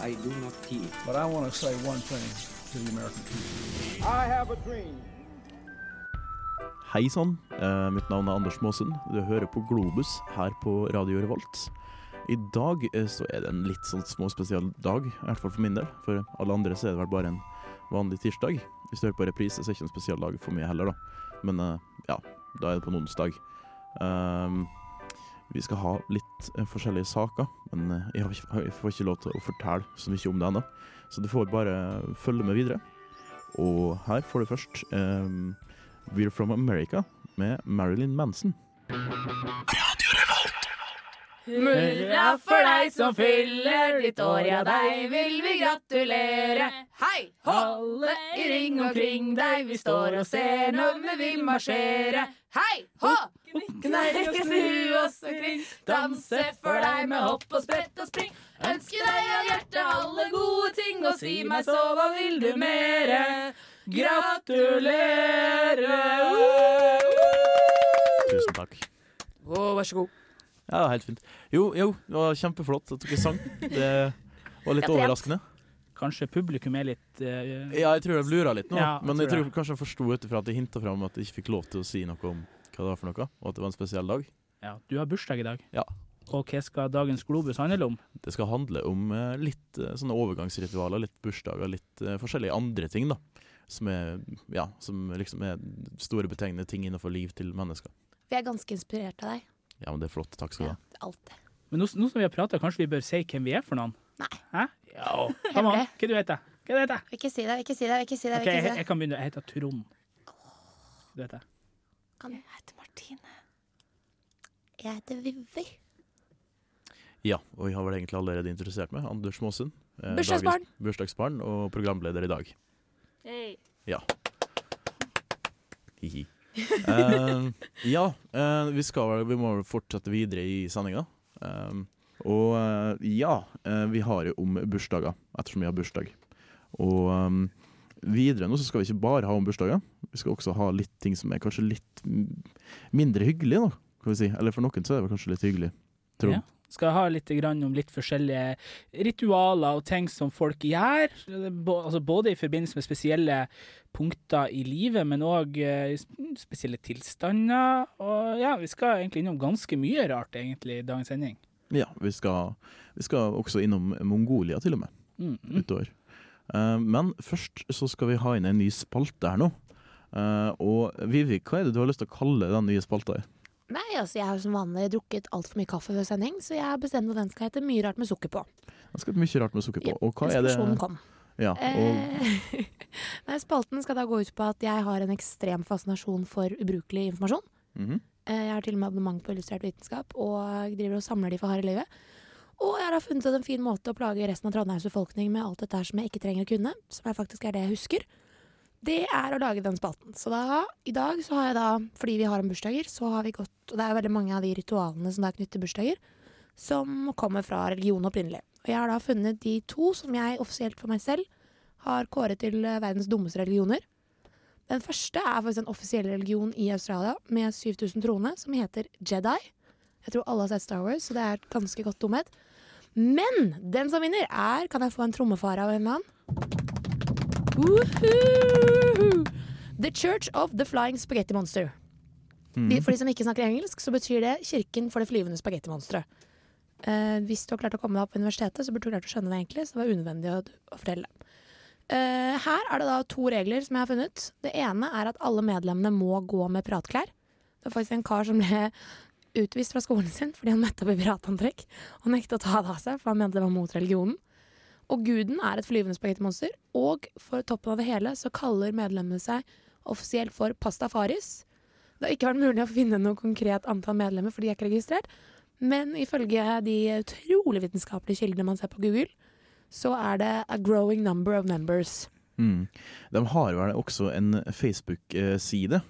I do not teach. But I want to say one thing to the American people. I have a dream. Hei sann, eh, mitt navn er Anders Maasen. Du hører på Globus her på Radio Revolt. I dag eh, så er det en litt sånn småspesiell dag, i hvert fall for min del. For alle andre så er det vel bare en vanlig tirsdag. Hvis du hører på reprise, så er det ikke en spesiell dag for meg heller, da. Men eh, ja, da er det på en onsdag. Um, vi skal ha litt eh, forskjellige saker, men eh, jeg, ikke, jeg får ikke lov til å fortelle så mye om det ennå. Så du får bare følge med videre. Og her får du først um, We're From America med Marilyn Manson. Hurra for deg som fyller ditt år, ja deg vil vi gratulere. Hei! Alle i ring omkring deg, vi står og ser når vi vil marsjere. Hei, hå! Knei og snu oss omkring, danse for deg med hopp og sprett og spring. Ønske deg av hjertet alle gode ting, og si meg så, hva vil du mere? Gratulere! Tusen takk. Å, vær så god. Ja, det var helt fint. Jo, jo, det var kjempeflott at dere sang. Det var litt er overraskende. Kanskje publikum er litt uh, Ja, jeg tror de lura litt nå, Ja, jeg men jeg tror tror kanskje jeg forsto ut ifra at jeg hinta fram at jeg ikke fikk lov til å si noe om hva det var for noe, og at det var en spesiell dag. Ja, du har bursdag i dag. Ja. Og hva skal dagens Globus handle om? Det skal handle om uh, litt uh, sånne overgangsritualer, litt bursdager, litt forskjellige andre ting, da. Som er, ja, som liksom er store betegnende ting innenfor liv til mennesker. Vi er ganske inspirert av deg. Ja, men det er flott. Takk skal du Ja, ha. alltid. Men nå, nå som vi har prata, kanskje vi bør si hvem vi er for noen? Nei. Hæ? Ja. Kom an, hva du heter du? Hva heter ikke si det, ikke si det. ikke si det, Ok, vil jeg, jeg kan begynne. Jeg heter Trond. Du heter Kan jeg hete Martine? Jeg heter Vivi. Ja, og jeg har vel egentlig allerede interessert meg. Anders Måsen. eh, Bursdagsbarn. dagens Bursdagsbarn og programleder i dag. Ja. Hihi. Eh, ja, eh, vi, skal, vi må fortsette videre i sendinga. Eh, og ja, vi har jo om bursdager, ettersom vi har bursdag. Og videre nå så skal vi ikke bare ha om bursdager. Vi skal også ha litt ting som er kanskje litt mindre hyggelig, da, kan vi si. Eller for noen så er det kanskje litt hyggelig. Trond. Ja. Skal ha litt grann om litt forskjellige ritualer og ting som folk gjør. Altså både i forbindelse med spesielle punkter i livet, men òg spesielle tilstander. Og ja, vi skal egentlig innom ganske mye rart egentlig i dagens sending. Ja, vi skal, vi skal også innom Mongolia til og med, Mm. utover. Eh, men først så skal vi ha inn en ny spalte her nå. Eh, og Vivi, hva er det du har lyst til å kalle den nye spalta? her? Nei, altså Jeg har som vanlig drukket altfor mye kaffe før sending, så jeg har bestemt at den skal hete Mye rart med sukker på. Det skal mye rart med sukker på. Og hva er det Diskusjonen kom. Ja, og Eh, Nei, Spalten skal da gå ut på at jeg har en ekstrem fascinasjon for ubrukelig informasjon. Mm -hmm. Jeg har til og med abonnement på Illustrert vitenskap og driver og samler de for harde livet. Og jeg har da funnet en fin måte å plage resten av Trondheims befolkning med alt dette her som jeg ikke trenger å kunne, som faktisk er det jeg husker. Det er å lage den spalten. Så da, i dag så har jeg da, fordi vi har en bursdager, så har vi gått Og det er veldig mange av de ritualene som er knyttet til bursdager, som kommer fra religion opprinnelig. Og jeg har da funnet de to som jeg offisielt for meg selv har kåret til eh, verdens dummeste religioner. Den første er faktisk en offisiell religion i Australia med 7000 troende, som heter Jedi. Jeg tror alle har sett Star Wars, så det er ganske godt dumhet. Men den som vinner, er Kan jeg få en trommefare av en eller annen? Woohoo! The Church of the Flying Spaghetti Monster. Mm. For de som ikke snakker engelsk, så betyr det Kirken for det flyvende spagettimonsteret. Uh, hvis du har klart å komme deg opp på universitetet, så burde du klart å skjønne det egentlig, så det var unødvendig å, å fortelle. Uh, her er det da to regler som jeg har funnet. Det ene er at alle medlemmene må gå med pratklær. Det var faktisk en kar som ble utvist fra skolen sin fordi han møtte opp i piratantrekk og nekta å ta det av seg, for han mente det var mot religionen. Og guden er et flyvende spagettimonster, og for toppen av det hele så kaller medlemmene seg offisielt for pastafaris. Det har ikke vært mulig å finne noe konkret antall medlemmer, for de er ikke registrert. Men ifølge de utrolig vitenskapelige kildene man ser på Google, så er det a growing number of members. Mm. De har vel også en Facebook-side.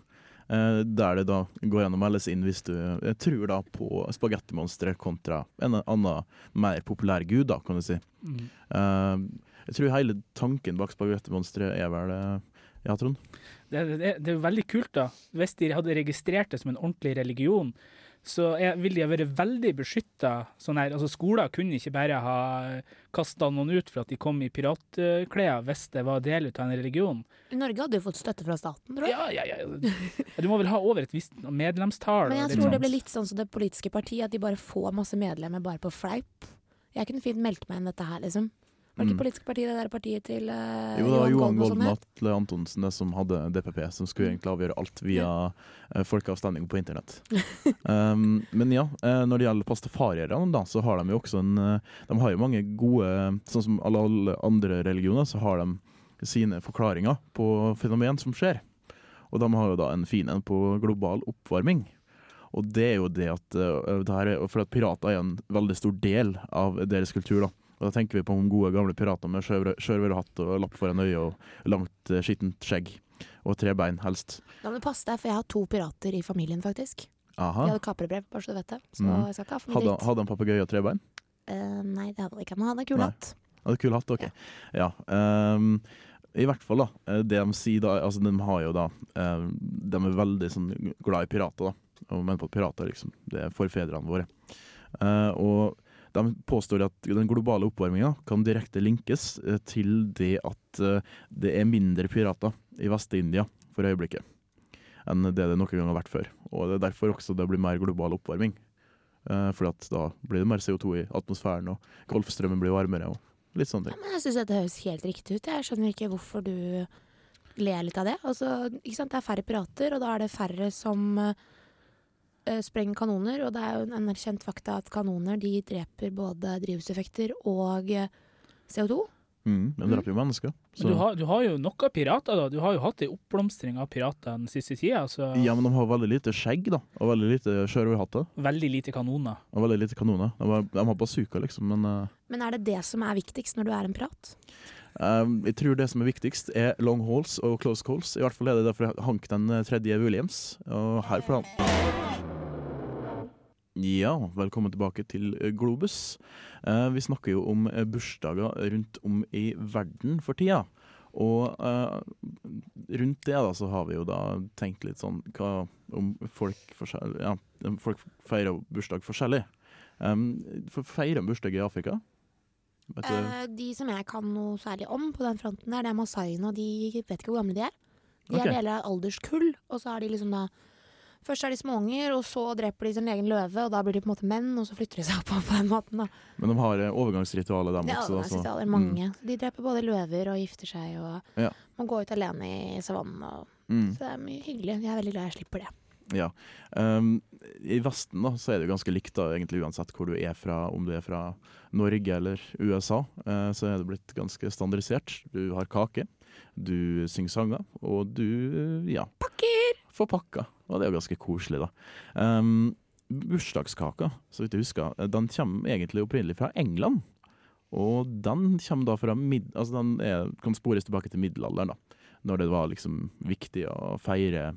Eh, der det da går an å melde seg inn hvis du eh, tror da på spagettimonstre kontra en annen mer populær gud, da, kan du si. Mm. Eh, jeg tror hele tanken bak spagettimonstre er vel Ja, Trond? Det, det, det er jo veldig kult, da. Hvis de hadde registrert det som en ordentlig religion, så vil de ha vært veldig beskytta. Sånn her, altså skoler kunne ikke bare ha kasta noen ut for at de kom i piratklær hvis det var del av en religion. Norge hadde jo fått støtte fra staten, tror jeg. Ja, ja, ja. Du må vel ha over et visst medlemstall. Men jeg tror det blir litt sånn som det politiske partiet, at de bare får masse medlemmer bare på fleip. Jeg kunne fint meldt meg inn dette her, liksom. Var det Mm. ikke politiske parti, det der partiet til uh, Jo, det var Johan Golden sånn? Atle Antonsen det som hadde DPP, som skulle egentlig avgjøre alt via uh, folkeavstemning på internett. um, men ja, uh, når det gjelder pastafarierne, da, så har de jo også en De har jo mange gode Sånn som alle, alle andre religioner, så har de sine forklaringer på fenomen som skjer. Og de har jo da en fin en på global oppvarming. Og det er jo det at, det her er, For at pirater er en veldig stor del av deres kultur. da. Og Da tenker vi på de gode gamle pirater med sjørøver- sjørøverhatt og lapp foran øyet og langt, eh, skittent skjegg. Og tre bein, helst. Da må du passe deg, for jeg har to pirater i familien, faktisk. De hadde kaprebrev, bare så du vet det. Så mm. jeg skal ikke ha for mye Hadde, dritt. hadde en papegøye og tre bein? Uh, nei, det hadde han ikke. Men han hadde kul hatt. Hadde kul hatt, OK. Ja. ehm, I hvert fall, da. eh, Det de sier da Altså, de har jo da eh, De er veldig sånn glad i pirater, da. Og mener på at pirater liksom Det er forfedrene våre. Eh, og de påstår at den globale oppvarminga kan direkte linkes eh, til det at eh, det er mindre pirater i Vest-India for øyeblikket enn det det noen gang har vært før. Og det er derfor også det blir mer global oppvarming. Uh, for da blir det mer CO2 i atmosfæren, og Golfstrømmen blir varmere. og litt sånne Ja, ting. men jeg syns det høres helt riktig ut. Jeg skjønner ikke hvorfor du ler litt av det. Altså? Det er færre pirater, og da er det færre som eh, sprenger kanoner. Og det er jo en anerkjent fakta at kanoner de dreper både drivhuseffekter og eh, CO2. Mm, de dreper jo mennesker. Men du har, du har jo noen pirater, da. Du har jo hatt ei oppblomstring av pirater den siste tida. Så Ja, men de har veldig lite skjegg, da. Og veldig lite sjørøverhatter. veldig lite kanoner. Og veldig lite kanoner. De har, de har bazooka, liksom, men uh... Men er det det som er viktigst når du er en pirat? Eh, jeg tror det som er viktigst, er long halls og close calls. I hvert fall er det derfor jeg Hank den eh, tredje Williams. Og her får han. Ja, velkommen tilbake til eh, Globus. Eh, vi snakker jo om eh, bursdager rundt om i verden for tida. Og eh, rundt det da så har vi jo da tenkt litt sånn hva om folk, ja, folk feirer bursdag forskjellig. Um, for feirer bursdag i Afrika? Eh, de som jeg kan noe særlig om på den fronten der, det er masaiene, og de vet ikke hvor gamle de er. De okay. er deler av alderskull, og så har de liksom da Først er de småunger, og så dreper de sin egen løve, og da blir de på en måte menn, og så flytter de seg opp på den måten, da. Men de har overgangsritualer, overgangsritualet, dem Det er også. altså. sosiale, mange. Mm. de dreper både løver og gifter seg, og Ja. man går ut alene i savannen, og Mm, så det er mye hyggelig. Jeg er veldig glad jeg slipper det. Ja. Um, I Vesten da, så er det jo ganske likt, da, egentlig uansett hvor du er fra, om du er fra Norge eller USA, Uh, så er det blitt ganske standardisert. Du har kake, du synger sanger, og du, ja Pakker! Får pakka. Og det er jo ganske koselig, da. Um, bursdagskaka, så vidt jeg husker, eh, den kommer egentlig opprinnelig fra England. Og den kommer da fra mid... Altså den er, kan spores tilbake til middelalderen, da. Når det var liksom viktig å feire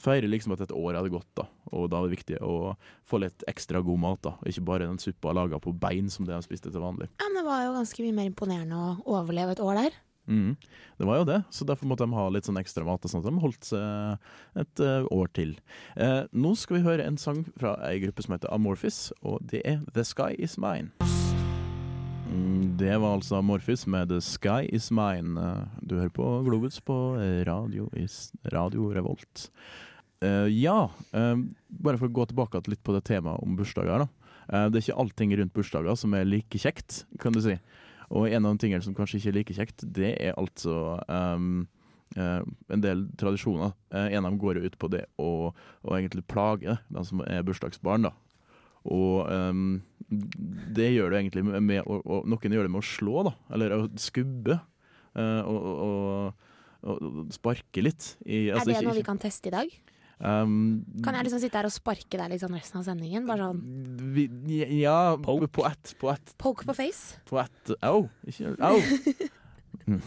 Feire liksom at et år hadde gått, da. Og da var det viktig å få litt ekstra god mat, da. Ikke bare den suppa laga på bein som det de spiste til vanlig. Ja, men det var jo ganske mye mer imponerende å overleve et år der. Mm, Det var jo det, så derfor måtte de ha litt sånn ekstra mat. og sånt. De holdt seg et eh, år til. Eh, nå skal vi høre en sang fra ei gruppe som heter Amorphis, og det er The Sky Is Mine. Mm, det var altså Amorphis med The Sky Is Mine. Eh, Du hører på Globus på Radio, is, radio Revolt. Uh, ja, uh, bare for å gå tilbake litt på det temaet om bursdager. da. Eh, det er ikke allting rundt bursdager som er like kjekt, kan du si. Og en av de tingene som kanskje ikke er like kjekt, det er altså um, en del tradisjoner. En av dem går jo ut på det å, egentlig plage den som er bursdagsbarn, da. Og ehm, det gjør det egentlig med, med å, å, Noen gjør det med å slå, da. Eller å skubbe. Uh, og, og, og, sparke litt. I, altså er det noe vi kan teste i dag? Um, Kan jeg liksom sitte her og sparke deg sånn resten av sendingen? Bare sånn vi, Ja, Poke. på ett. På ett poke på face? På ett Au! Ikke Au! Mm.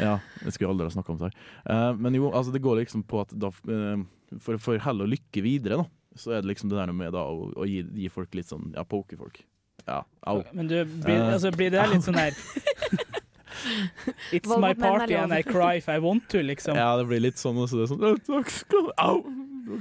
Ja, jeg skulle aldri ha snakka om det. her. Uh, men jo, altså det går liksom på at da uh, For, for hell og lykke videre, da, så er det liksom det der med da å, å gi, gi folk litt sånn Ja, poke folk. Ja, au. Men du, blir, Eh, altså, blir det der litt sånn her It's my party and I cry if I want to, liksom. Ja, det blir litt sånn også. Det er sånn «Å, Takk skal du Au!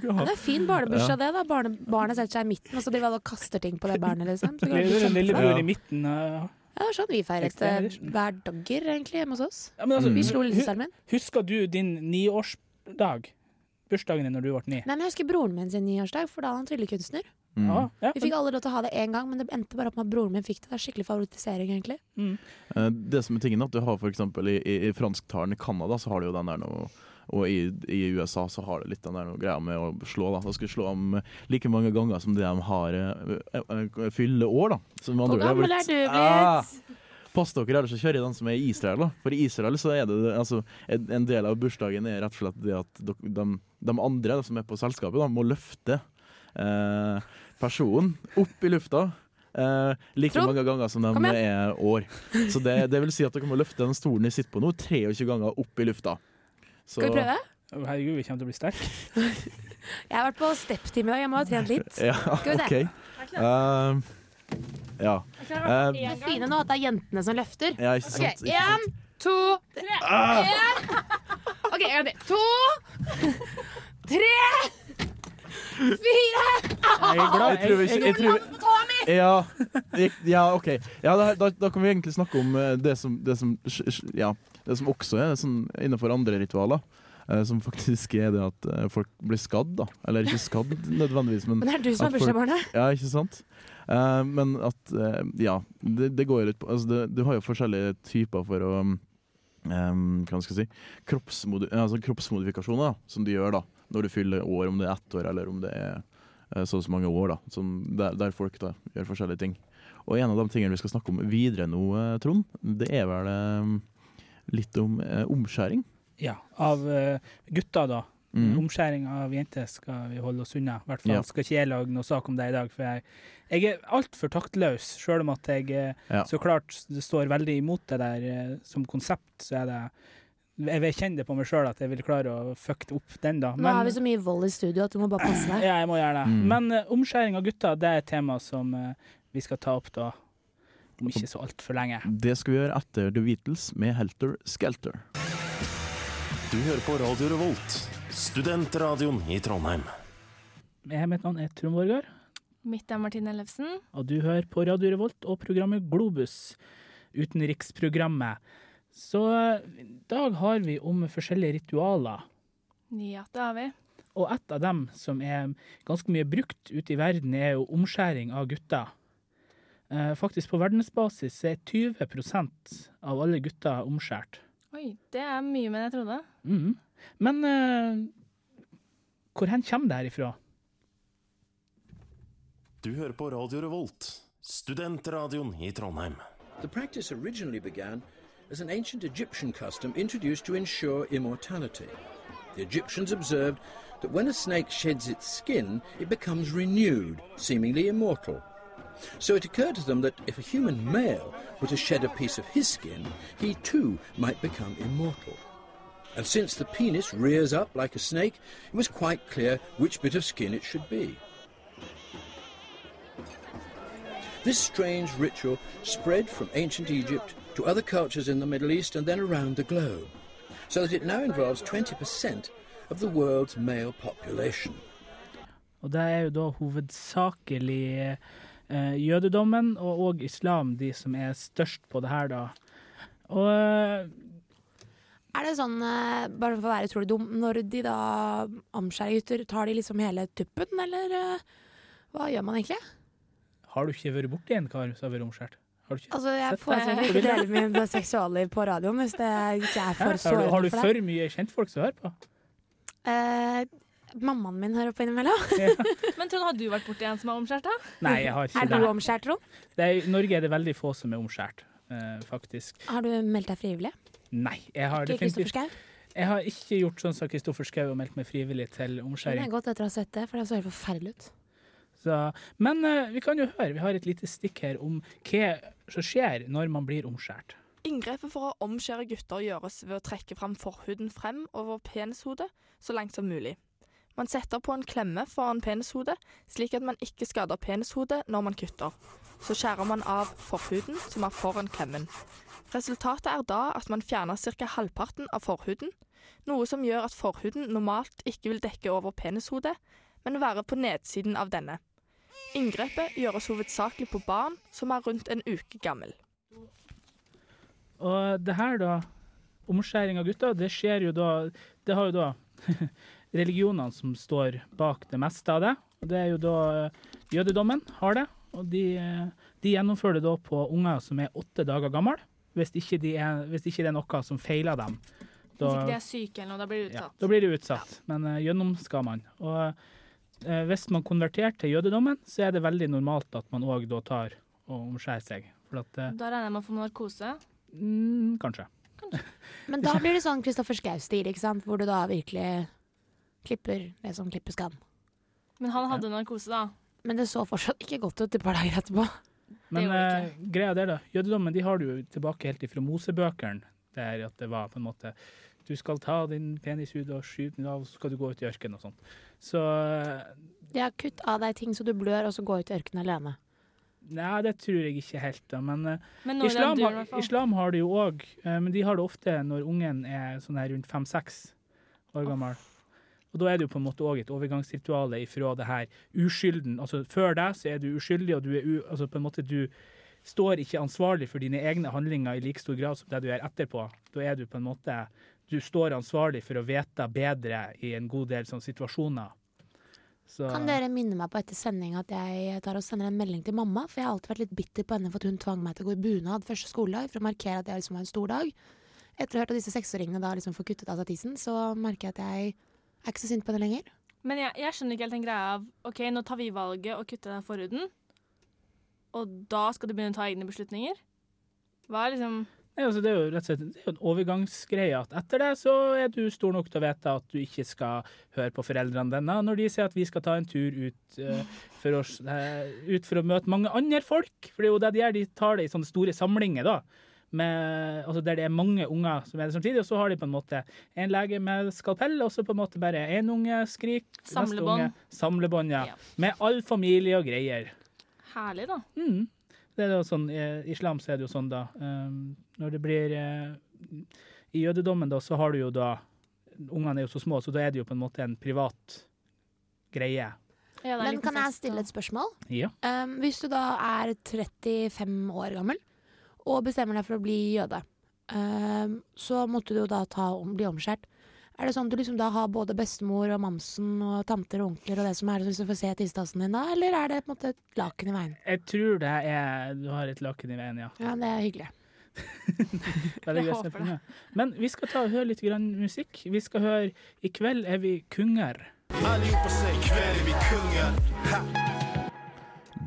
Ja, det er fin barnebursdag, det. da Barne, Barnet setter seg i midten, og så driver alle og kaster ting på det barnet. liksom så det er en kjempeflott. lillebror i midten. uh, Ja, det var sånn vi feiret det hver dager, egentlig, hjemme hos oss. Ja, men altså, Mm. Vi slo lillesøsteren min. Husker du din niårsdag? Bursdagen din når du ble ni? Nei, men Jeg husker broren min sin niårsdag, for da var han tryllekunstner. Mm. Ja, ja. Vi fikk alle lov til å ha det én gang, men det endte bare opp med at broren min fikk det. Det er skikkelig favoritisering, egentlig. Mm. Eh, Det som er tingen at du har eksempel i, i, i fransktalen i Canada så har du jo den der noe og i, i USA så har det litt den der greia med å slå. da Da skal slå om like mange ganger som det de har uh, uh, fylle år, da. Hvor gammel er du Ah, blitt? Pass dere ellers så kjører i den som er i Israel. da For i Israel så er det altså, en, en del av bursdagen er rett og slett det at de, de, de andre da, som er på selskapet, da, må løfte eh, personen opp i lufta. eh, like Trond, mange ganger som de er år. Så det, det vil si at dere må løfte den stolen de sitter på nå, 23 ganger opp i lufta. Så, Skal vi prøve? Herregud, vi kommer til å bli sterke. Jeg har vært på step-team i dag, jeg må ha trent litt. Ja, Skal vi se. Okay. Eh, ja. Uh, Det fine nå er at det er jentene som løfter. ja, ikke sant? Ikke én, sant? to, tre, Ah! én. OK, en gang til. To, tre, fire Jeg er glad. Jeg tror vi ikke- jeg tror-! Ja, ja OK. Ja, da, da, da kan vi egentlig snakke om eh, det som, det som, ja, det som også er sånn innenfor andre ritualer. Eh, som faktisk er det at eh, folk blir skadd, da. Eller ikke skadd nødvendigvis, men Men det er du som er bursdagsbarnet. Ja, ikke sant? Uh, men at uh, Ja, det, det går jo litt på altså det, Du har jo forskjellige typer for å um, Hva skal jeg si kroppsmodi altså Kroppsmodifikasjoner da, som du gjør da når du fyller år, om det er ett år eller om det er uh, så og så mange år. da som der, der folk da gjør forskjellige ting. Og en av de tingene vi skal snakke om videre nå, Trond, det er vel litt om omskjæring. Ja, av uh, gutter, da. Mm. Omskjæring av jenter skal vi holde oss unna. I hvert fall Ja. skal ikke jeg lage noe sak om det i dag, for jeg, jeg er altfor taktløs. Sjøl om at jeg eh, Ja. så klart det står veldig imot det der eh, som konsept, så er det Jeg vil kjenne det på meg sjøl at jeg vil klare å fucke opp den, da. Nå har vi så mye vold i studio at du må bare passe deg. Ja, jeg må gjøre det. Mm. Men uh, omskjæring av gutter, det er et tema som uh, vi skal ta opp da om ikke så altfor lenge. Det skal vi gjøre etter The Beatles med Helter Skelter. Du hører på Radio Revolt, studentradioen i Trondheim. Jeg, mitt navn er Trond Borgar, Mitt er Martine Ellefsen. og du hører på Radio Revolt og programmet Globus, utenriksprogrammet. Så eh, i dag har vi om forskjellige ritualer. Ja, det har vi. Og et av dem som er ganske mye brukt ute i verden, er jo omskjæring av gutter. Eh, Faktisk på verdensbasis er 20% av alle gutter omskjært. Oi, det er mye mer enn jeg trodde. Mm. Men uh, hvor hen kommer det her ifra? Du hører på Radio Revolt, studentradioen i Trondheim. The practice originally began as an ancient Egyptian custom introduced to ensure immortality. The Egyptians observed that when a snake sheds its skin, it becomes renewed, seemingly immortal. So it occurred to them that if a human male were to shed a piece of his skin, he too might become immortal. And since the penis rears up like a snake, it was quite clear which bit of skin it should be. This strange ritual spread from ancient Egypt to other cultures in the Middle East and then around the globe, so that it now involves 20% of the world's male population. Og det er jo da hovedsakelig eh, jødedommen og, og islam de som er størst på det her, da. Og eh, Er det sånn, eh, bare for å være utrolig dum, når de da omskjærer gutter, tar de liksom hele tuppen, eller eh, hva gjør man egentlig? har du ikke vært borti en kar som har vært omskjært? Har du ikke? Altså, Jeg foretrekker ikke å dele min seksualliv på radioen hvis det ikke er for sårende for deg. har du for mye kjentfolk som hører på? Eh, mammaen min hører på innimellom. Men Trond, har du vært borti en som er omskjært, da? Nei, jeg har ikke Er du omskjært, Trond? det er, I Norge er det veldig få som er omskjært, eh, faktisk. Har du meldt deg frivillig? Nei, jeg har Ikke Kristoffer definitivt Jeg har ikke gjort sånn som Kristoffer Schou og meldt meg frivillig til omskjæring. Det er godt etter å ha sett det, for det så helt forferdelig ut. Så, men uh, vi kan jo høre, vi har et lite stikk her om hva som skjer når man blir omskjært. Inngrepet for å omskjære gutter gjøres ved å trekke fram forhuden frem over penishodet så langt som mulig. Man setter på en klemme foran penishodet, slik at man ikke skader penishodet når man kutter. Så skjærer man av forhuden som er foran klemmen. Resultatet er da at man fjerner ca. halvparten av forhuden, noe som gjør at forhuden normalt ikke vil dekke over penishodet, men være på nedsiden av denne. Inngrepet gjøres hovedsakelig på barn som er rundt en uke gammel. Og det her, da, omskjæring av gutter, det skjer jo da Det har jo da religionene som står bak det meste av det. Og det er jo da eh, jødedommen har det. Og de, eh, de gjennomfører det da på unger som er åtte dager gamle. Hvis de hvis ikke det er noe som feiler dem. Hvis ikke de er syke eller noe, da blir de ja, utsatt. da blir det utsatt. Men uh, gjennom skal man. Og uh, hvis man konverterer til jødedommen, så er det veldig normalt at man òg da tar og omskjærer seg. For at uh, Da regner jeg med å få narkose. mm, Kanskje. Men da blir det sånn Kristoffer Schou-stil, ikke sant? Hvor du da virkelig klipper det som klippes kan. Men han hadde narkose, da. Men det så fortsatt ikke godt ut et par dager etterpå. Men det eh, greia der, da. Jødedommen de har du jo tilbake helt ifra Mosebøkene. Der at det var på en måte Du skal ta din penis ut og skyte den av, så skal du gå ut i ørkenen og sånt. Så Ja, De har kutt av deg ting så du blør, og så gå ut i ørkenen alene. Nei, det tror jeg ikke helt, da. Men eh, Men islam, dyr, har, islam har det jo òg, men de har det ofte når ungen er sånn her rundt fem-seks år gammel. Og da er det jo på en måte òg et overgangsritual ifra det her uskylden. Altså før deg så er du uskyldig, og du er u, altså på en måte du står ikke ansvarlig for dine egne handlinger i like stor grad som det du gjør etterpå. Da er du på en måte Du står ansvarlig for å vite bedre i en god del sånne situasjoner. Så, Kan dere minne meg på etter sending at jeg tar og sender en melding til mamma? For jeg har alltid vært litt bitter på henne for at hun tvang meg til å gå i bunad første skoledag for å markere at det liksom var en stor dag. Etter å ha hørt at disse seksåringene da liksom får kuttet av seg tissen, så merker jeg at jeg er ikke så sint på det lenger. Men jeg, jeg skjønner ikke helt den greia av OK, nå tar vi valget å kutte den forhuden, og da skal du begynne å ta egne beslutninger? Hva er liksom Nei, altså, det er jo rett og slett det er jo en overgangsgreie at etter det så er du stor nok til å vite at du ikke skal høre på foreldrene dine når de sier at vi skal ta en tur ut, uh, for, å, uh, ut for å møte mange andre folk. For det er jo det de gjør, de tar det i sånne store samlinger, da. Med, altså der det er mange unger som er det samtidig, og så har de på en måte en lege med skalpell, og så på en måte bare én unge skrik, Samlebånd. unge Samlebånd, ja. Ja. Med all familie og greier. herlig, da? Mm. Det er jo sånn, I islam så er det jo sånn, da. Um, når det blir uh, I jødedommen, da, så har du jo da Ungene er jo så små, så da er det jo på en måte en privat greie. Ja, Men kan jeg stille et spørsmål? Ja. Um, hvis du da er 35 år gammel og bestemmer deg for å bli jøde, um, så måtte du jo da ta, om, bli omskjært. Er det sånn at du liksom da har både bestemor og mamsen og tanter og onkler og det som er, så du får se tissetassen din da, eller er det på en måte et laken i veien? Jeg tror det er Du har et laken i veien, ja. Ja, det er hyggelig. Veldig Jeg greit håper for meg. Men vi skal ta og høre litt grann musikk. Vi skal høre 'I kveld er vi kunger'.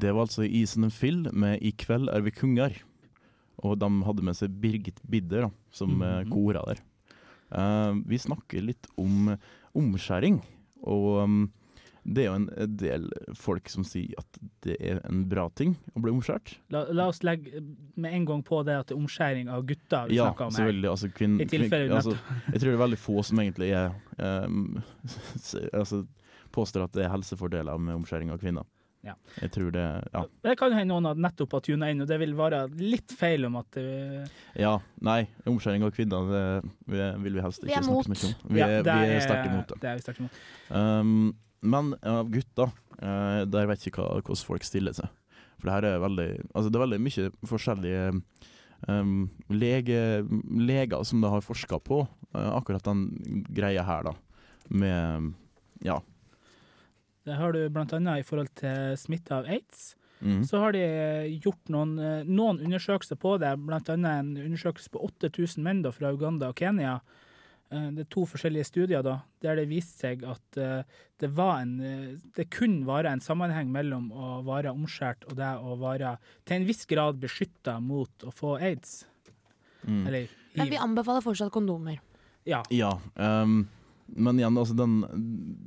Det var altså Isen and Phil med 'I kveld er vi kunger'. Og de hadde med seg Birgit Bidder da, som mm kora der. Uh, vi snakker litt om omskjæring, og um, det er jo en del folk som sier at det er en bra ting å bli omskjært. La, la oss legge med en gang på det at det er omskjæring av gutter vi Ja, snakker om her. selvfølgelig. Altså, kvinn, I tilfelle kvinn- altså, jeg tror det er veldig få som egentlig er um, altså, påstår at det er helsefordeler med omskjæring av kvinner. Ja. Jeg tror det Ja. Det kan hende noen har nettopp har tuna inn, og det vil være litt feil om at det, ja nei, omskjæring av kvinner det vil vi helst ikke er snakke så mye om. Vi, Ja, er, det vi er sterkt imot det. Det er vi sterkt imot. Um, men av gutter, uh, der vet jeg ikke hva, hvordan folk stiller seg. For det her er veldig Altså det er veldig mye forskjellige um, lege, leger som det har forska på uh, akkurat den greia her, da. Med Ja. Det har du annet i forhold til smitte av aids. Mm. Så har de gjort noen, eh, noen undersøkelser på det, annet en undersøkelse på 8000 menn da, fra Uganda og Kenya. Eh, Det er to forskjellige studier da, der det viste seg at eh, det, var en, eh, det kun var en sammenheng mellom å være omskjært og det å være til en viss grad beskytta mot å få aids. Mm. Eller Men vi anbefaler fortsatt kondomer. Ja. Ja. Um, men igjen, altså den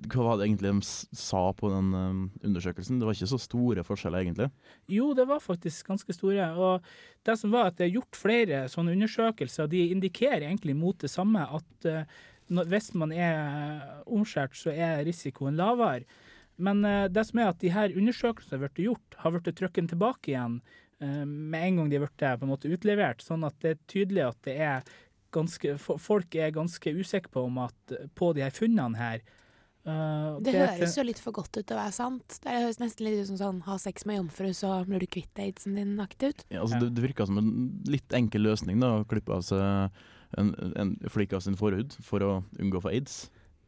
Hva var det egentlig de sa på den um, undersøkelsen? Det var ikke så store forskjeller, egentlig. Jo, det var faktisk ganske store. Og det som var at det er gjort flere sånne undersøkelser, de indikerer egentlig mot det samme, at eh, hvis man er omskjært, så er risikoen lavere. Men eh, det som er at de her undersøkelsene har blitt gjort, har blitt trykket tilbake igjen eh, med en gang de har blitt utlevert. Sånn at det er tydelig at det er ganske Folk er ganske usikre på, om at, på de her funnene her. Uh, det, det høres jo litt for godt ut til å være sant. Det høres nesten litt ut som sånn ha sex med jomfru, så blir du kvitt aidsen din-aktig ut. Ja, altså, det, det virker som en litt enkel løsning, da, å klippe av seg en, en flik av sin forhud for å unngå å få aids.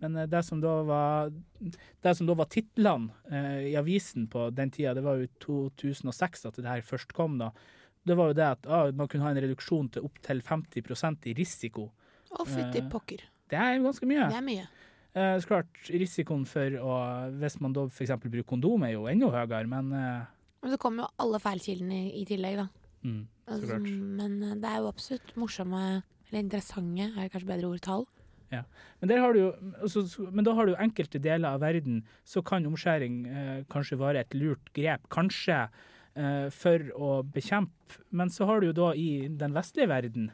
Men uh, det som da var, det var titlene uh, i avisen på den tida, det var jo 2006 at det her først kom, da. Det var jo det at ah, man kunne ha en reduksjon til opptil 50% i risiko. Å, fytti pokker. Det er ganske mye. Det er mye. Eh, så klart, Risikoen for å Hvis man da f.eks. bruker kondom, er jo enda høyere, men eh, Men så kommer jo alle feilkildene i, i, tillegg, da. Mm, så altså, klart. Men eh, det er jo absolutt morsomme, eller interessante, er kanskje bedre ord, tall. Ja. Men, jo, altså, men, da har du jo enkelte deler av verden så kan omskjæring eh, kanskje være et lurt grep. Kanskje eh, for å bekjempe. Men så har du jo da i den vestlige verden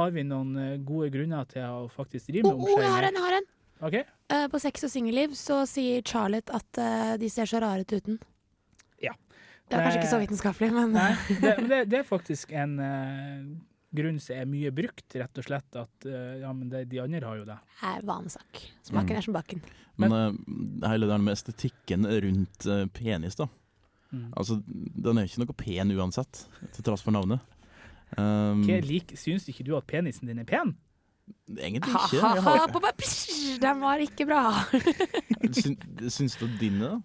har vi noen eh, gode grunner til å faktisk drive med omskjæring. Oh, oh, jeg har en, jeg har en! Okay. Uh, på Sex og singelliv så sier Charlotte at uh, de ser så rare ut uten. Ja. Det er kanskje ikke så vitenskapelig, men Nei, det, det, det, er faktisk en uh, grunn som er mye brukt, rett og slett. At ja, men det, de andre har jo det. Det er vanesak. Smaken mm. er som bakken. Men, men hele det med estetikken rundt penis, da. Mm. Altså, den er jo ikke noe pen uansett, til tross for navnet. Um, like, syns ikke du at penisen din er pen? Egentlig ikke. Ha, ha, ha, den var ikke bra. syns, syns du din da?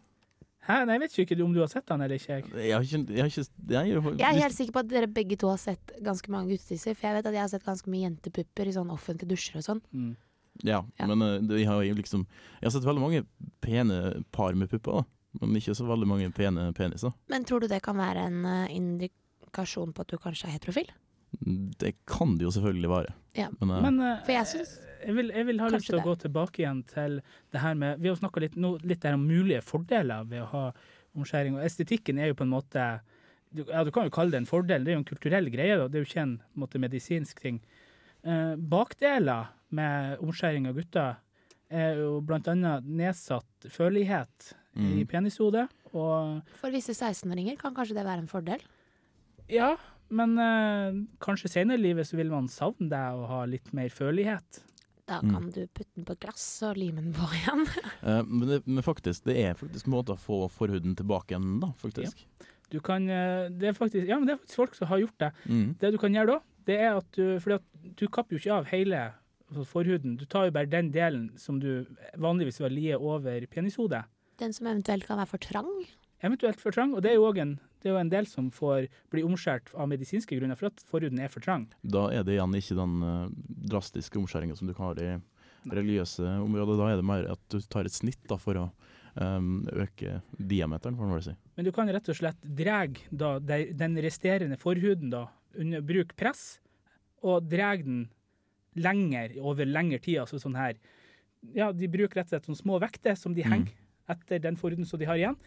Hæ? Nei, jeg vet ikke om du har sett den eller ikke. Jeg, har ikke, jeg, har ikke, jeg, jeg, jeg er helt sikker på at dere begge to har sett ganske mange guttetisser. For jeg vet at jeg har sett ganske mye jentepupper i sånn offentlige dusjer og sånn. Mm. Ja, ja, men uh, eh, jeg har jo liksom Jeg har sett veldig mange pene par med pupper, da. Men ikke så veldig mange pene peniser. Men tror du det kan være en uh, indikasjon på at du kanskje er heterofil? Det kan det jo selvfølgelig være. Ja. Men, uh, Men uh, jeg, synes, jeg, vil, jeg vil ha lyst til å gå tilbake igjen til det her med Vi har snakka litt, litt om mulige fordeler ved å ha omskjæring. Og estetikken er jo på en måte ja, Du kan jo kalle det en fordel, det er jo en kulturell greie. Da. Det er jo ikke en, en måte, medisinsk ting. Uh, bakdeler med omskjæring av gutter er jo annet nedsatt følelighet mm. i penishodet. Og For visse 16-åringer kan kanskje det være en fordel? Ja, men eh, kanskje senere i livet så vil man savne deg og ha litt mer følelighet. Da mm. kan mm. du putte den på glass og lime den på igjen. eh, men, det, men, faktisk, det er faktisk måter å få forhuden tilbake igjen, da, faktisk. Ja. Du kan, uh, det er faktisk, ja, men det er faktisk folk som har gjort det. Mm. Det du kan gjøre da, det er at du fordi at du kapper jo ikke av hele forhuden. Du tar jo bare den delen som du vanligvis vil lie over penishodet. Den som eventuelt kan være for trang? Eventuelt for trang. Og det er jo òg en det er jo en del som får bli omskjært av medisinske grunner for at forhuden er for trang. Da er det igjen ikke den uh, drastiske omskjæringa som du kan ha i religiøse områder. Da er det mer at du tar et snitt da, for å um, øke diameteren, får man vel si. Men du kan rett og slett dra den resterende forhuden da, under bruk press, og dra den lenger over lengre tid. altså sånn her. Ja, De bruker rett og slett sånne små vekter som de mm. henger mm. Etter den forhuden som de har igjen.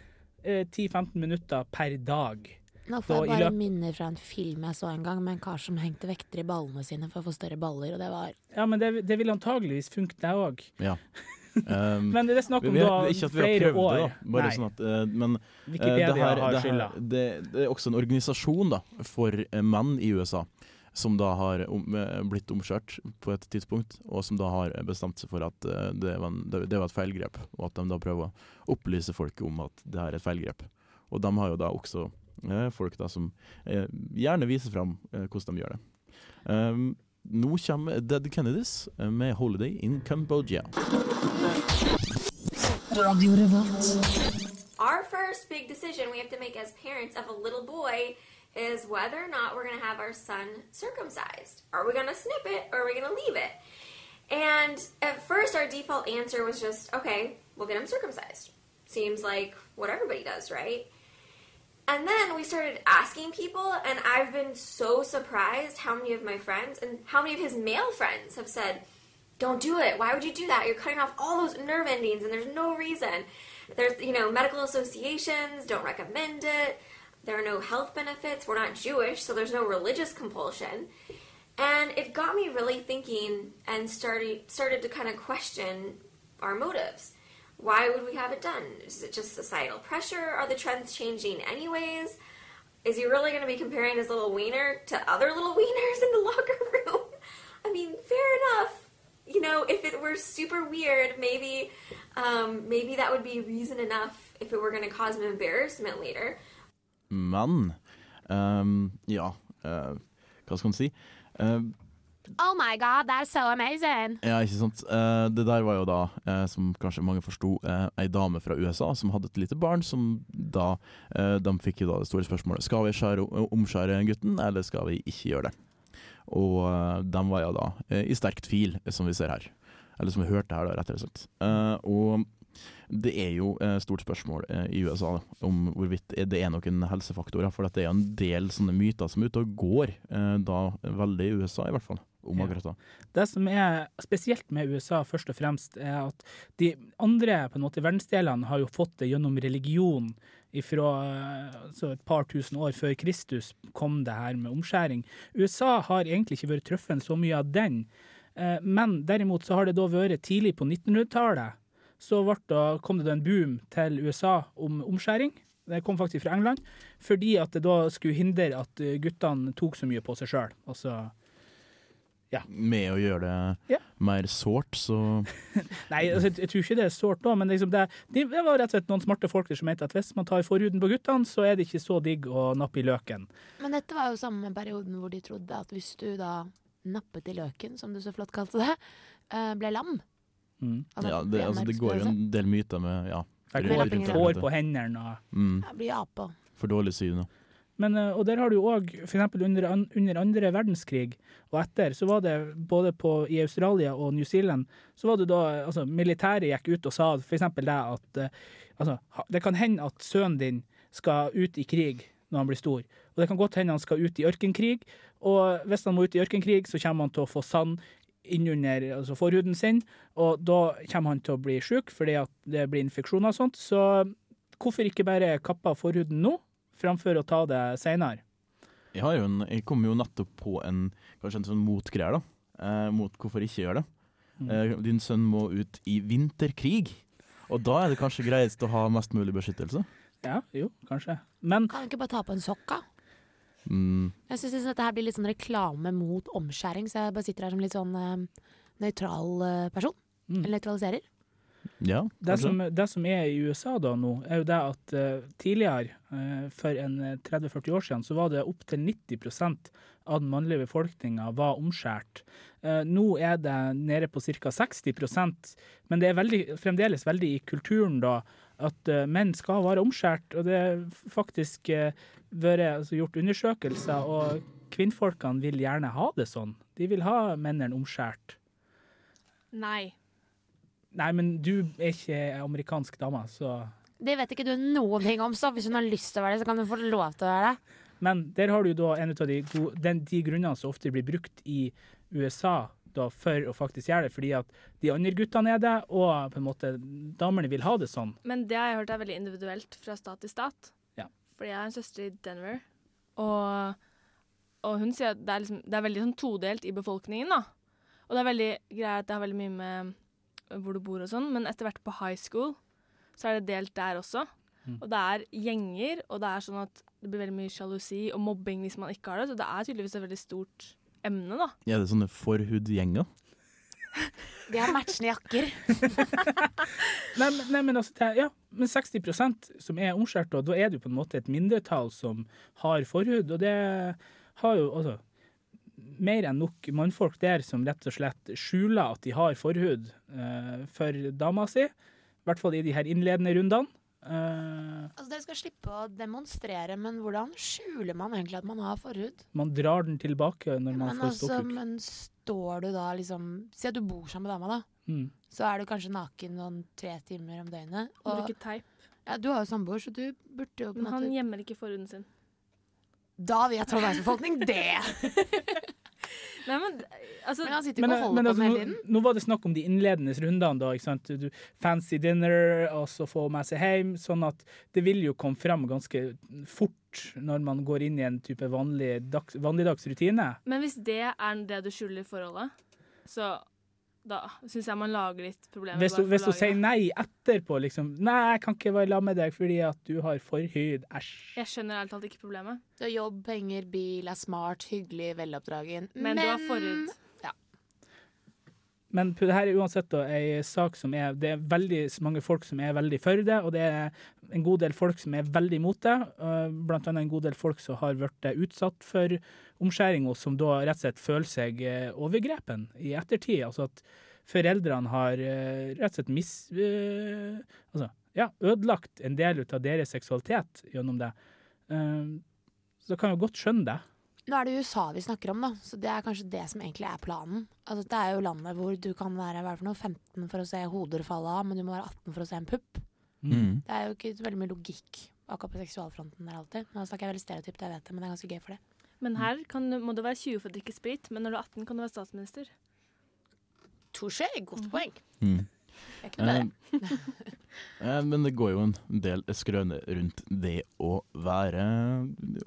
10-15 eh, minutter per dag. Nå får jeg bare minner fra en film jeg så en gang med en kar som hengte vekter i ballene sine for å få større baller, og det var Ja, men det, det vil antageligvis funke, det òg. Ja. Um, men det er snakk om da flere år. Det, da. Bare Nei. Sånn at, uh, men uh, det, her, det, her, det, det, er også en organisasjon da, for menn i USA som da har om, blitt omskjørt på et tidspunkt, og som da har bestemt seg for at uh, det, var en, det, var et feilgrep, og at de da prøver å opplyse folk om at det her er et feilgrep. Og de har jo da også eh, folk da som eh, gjerne viser fram hvordan de gjør det. Um, nå kommer Dead Kennedys med 'Holiday in Cambodia'. Our first big decision we have to make as parents of a little boy is whether or not we're going to have our son circumcised. Are we going to snip it or are we going to leave it? And at first, our default answer was just, okay, we'll get him circumcised. Seems like what everybody does, right? And then we started asking people, and I've been so surprised how many of my friends and how many of his male friends have said, Don't do it. Why would you do that? You're cutting off all those nerve endings, and there's no reason. There's, you know, medical associations don't recommend it. There are no health benefits. We're not Jewish, so there's no religious compulsion. And it got me really thinking and started started to kind of question our motives. Why would we have it done? Is it just societal pressure? Are the trends changing anyways? is he really going to be comparing his little wiener to other little wieners in the locker room? I mean, fair enough. You know, if it were super weird, maybe, um, maybe that would be reason enough if it were going to cause him embarrassment later. Men um, ja, uh, hva skal man si? Uh, Oh my god, that's so amazing! ja, ikke sant. Uh, det der var jo da, uh, som kanskje mange forsto, uh, ei dame fra USA som hadde et lite barn, som da De fikk jo da det store spørsmålet Skal vi skjære, omskjære gutten, eller skal vi ikke gjøre det. Og de var jo da i sterk tvil, som vi ser her. Eller som vi hørte her, da, rettere sagt. slett. og det er jo et stort spørsmål eh, i USA om hvorvidt det er noen helsefaktorer. For det er en del sånne myter som er ute og går, eh, da veldig i USA i hvert fall, om akkurat da. Det som er spesielt med USA, først og fremst, er at de andre på en måte verdensdelene har jo fått det gjennom religion fra altså et par tusen år før Kristus kom det her med omskjæring. USA har egentlig ikke vært truffet så mye av den, eh, men derimot så har det da vært tidlig på 1900-tallet, så ble da, kom det en boom til USA om omskjæring. Det kom faktisk fra England, fordi at det da skulle hindre at eh, guttene tok så mye på seg sjøl. Altså Med å gjøre det Ja. mer sårt, så Nei, altså, jeg, jeg tror ikke det er sårt da, men liksom det, det var rett og slett noen smarte folk som mente at hvis man tar forhuden på guttene, så er det ikke så digg å nappe i løken. Men dette var jo samme perioden hvor de trodde at hvis du da nappet i løken, som du så flott kalte det, eh, ble lam. Mm. Altså, ja, det, altså, det går jo en del myter med ja, Jeg går lappingen. hår på hendene og mm, ape. For dårlig syn. Men, eh, og der har du òg, f.eks. Under, under andre verdenskrig og etter, så var det både på, i Australia og New Zealand, så var det da altså Militæret gikk ut og sa f.eks. det at eh, altså, det kan hende at sønnen din skal ut i krig når han blir stor, og det kan godt hende han skal ut i ørkenkrig, og hvis han må ut i ørkenkrig, så kommer han til å få sand innunder altså forhuden sin, og da kommer han til å bli syk fordi at det blir infeksjoner og sånt. Så hvorfor ikke bare kappe av forhuden nå, framfor å ta det seinere? Jeg, har jo en, jeg kom jo nettopp på en kanskje en sånn motgreier, da. Eh, mot hvorfor ikke gjøre det. Mm. Eh, din sønn må ut i vinterkrig. Og da er det kanskje greiest å ha mest mulig beskyttelse. Ja, jo, kanskje. Men Kan du ikke bare ta på en sokk, da? Mm, Jeg syns dette her blir litt sånn reklame mot omskjæring, så jeg bare sitter her som litt sånn uh, nøytral eh, person. Mm. Eller nøytraliserer. ja, det som, det som er i USA da nå, er jo det at uh, tidligere, uh, for en eh, 30-40 år siden, så var det opptil 90% av den mannlige befolkninga var omskjært. Uh, nå er det nede på ca. 60% men det er veldig, fremdeles veldig i kulturen da at eh, menn skal være omskjært. Og det er faktisk uh, vært altså, gjort undersøkelser, og kvinnfolkene vil gjerne ha det sånn. De vil ha mennene omskjært. Nei. Nei, men du er ikke amerikansk dame, så Det vet ikke du noen ting om, så hvis hun har lyst til å være det, så kan hun få lov til å være det. Men der har du da en av de, de grunnene som ofte blir brukt i USA da, for å faktisk gjøre det, fordi at de andre guttene er det, og på en måte damene vil ha det sånn. Men det har jeg hørt er veldig individuelt fra stat til stat. Ja. Fordi jeg har en søster i Denver, og, og hun sier at det er, liksom, det er veldig sånn todelt i befolkningen. da. Og det er veldig greit at det har veldig mye med hvor du bor og sånn, men etter hvert på high school så er det delt der også. Mm. Og det er gjenger, og det er sånn at det blir veldig mye sjalusi og mobbing hvis man ikke har det. Så det er tydeligvis et veldig stort emne, da. Er det sånne forhudgjenger? De har matchende jakker. Nei, men- nei, men altså, det, er- ja, men 60% som er omskjært, og da er det jo på en måte et mindretall som har forhud, og det har jo altså mer enn nok mannfolk der som rett og slett skjuler at de har forhud eh, for dama si. I hvert fall i de her innledende rundene. Eh, Altså, Dere skal slippe å demonstrere, men hvordan skjuler man egentlig at man har forhud? man drar den tilbake når man Men, får altså, ståkuk. men står du da liksom Si at du bor sammen med dama, da. Mm. Så er du kanskje naken noen tre timer om døgnet. Og, Bruker teip. ja, du har jo samboer, så du burde jo på Men han måte gjemmer ikke forhuden sin. Da vet Trondheims befolkning det! Nei, men altså Men han sitter Men, ikke og holder men på altså, den nå, hele tiden. nå var det snakk om de innledende rundene, da. ikke sant? Du, fancy dinner, og så få med seg hjem. Sånn at det vil jo komme fram ganske fort når man går inn i en type vanlig dagsrutine. Men hvis det er det du skjuler i forholdet, så Da syns jeg man lager litt problemer. Hvis bare hvis hun sier nei etterpå, liksom Nei, jeg kan ikke være sammen med deg fordi at du har forhud. Æsj. Jeg skjønner ærlig talt ikke problemet. Du har jobb, penger, bil, er smart, hyggelig, veloppdragen. Men, du har forhud. Men det her er uansett da ei sak som er Det er veldig mange folk som er veldig for det, og det er en god del folk som er veldig imot det. Blant annet en god del folk som har blitt utsatt for omskjæring, og som da rett og slett føler seg eh, overgrepen i ettertid. Altså at foreldrene har eh, rett og slett mis... øh, altså, ja, ødelagt en del av deres seksualitet gjennom det. Eh, Så kan jo godt skjønne det. Nå er det USA vi snakker om, da, så det er kanskje det som egentlig er planen. Altså, det er jo landet hvor du kan være hva er det for noe, 15 for å se hoder falle av, men du må være 18 for å se en pupp. Mm. Det er jo ikke veldig mye logikk akkurat på seksualfronten der alltid. Nå snakker jeg veldig stereotypt, jeg vet det, men det er ganske gøy for det. Men her kan, du- må du være 20 for å drikke sprit, men når du er 18, kan du være statsminister. Touché, godt poeng. Mm. Jeg kunne det. Eh, eh, men det går jo en del skrøne rundt det å være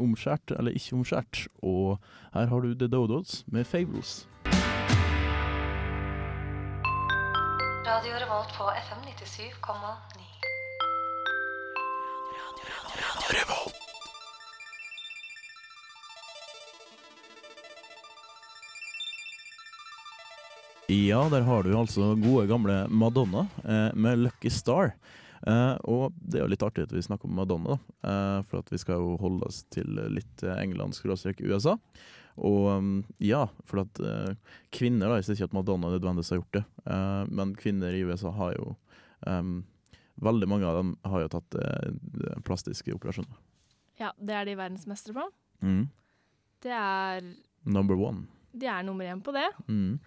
omskjært eller ikke omskjært. Og her har du The Dodos med Fables. Radio Revolt på FM 97,9. Ja, der har du altså gode gamle Madonna eh, med 'Lucky Star'. Eh, og det er jo litt artig at vi snakker om Madonna. Eh, for at vi skal jo holde oss til litt eh, England, skråstrek USA. Og um, ja, for at eh, kvinner, da, jeg sier ikke at Madonna nødvendigvis har gjort det, eh, men kvinner i USA har jo Veldig mange av dem har jo tatt plastiske operasjoner. Ja, det er de verdensmestere på. Mm. Det er Number one. De er nummer én på det. Mm.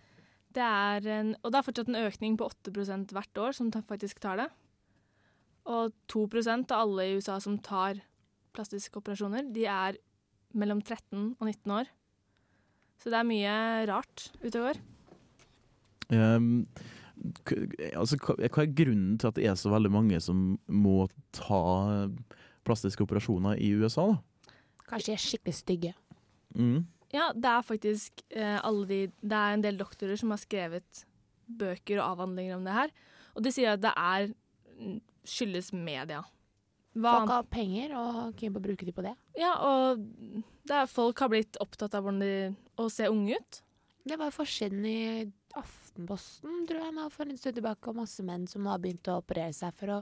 Det er en, og det er fortsatt en økning på 8% hvert år som faktisk tar det. Og 2% av alle i USA som tar plastiske operasjoner, de er mellom 13 og 19 år. Så det er mye rart ute og går. Um, altså, hva, hva er grunnen til at det er så veldig mange som må ta plastiske operasjoner i USA, da? Kanskje de er skikkelig stygge. Mm. Ja, det er faktisk eh, alle de Det er en del doktorer som har skrevet bøker og avhandlinger om det her. Og de sier at det er mm, skyldes media. Hva Folk har penger og keen på å bruke de på det. Ja, og det er, folk har blitt opptatt av hvordan de, å se unge ut. Det var forskjellen forsiden i Aftenposten, tror jeg, nå for en stund tilbake, og masse menn som har begynt å operere seg for å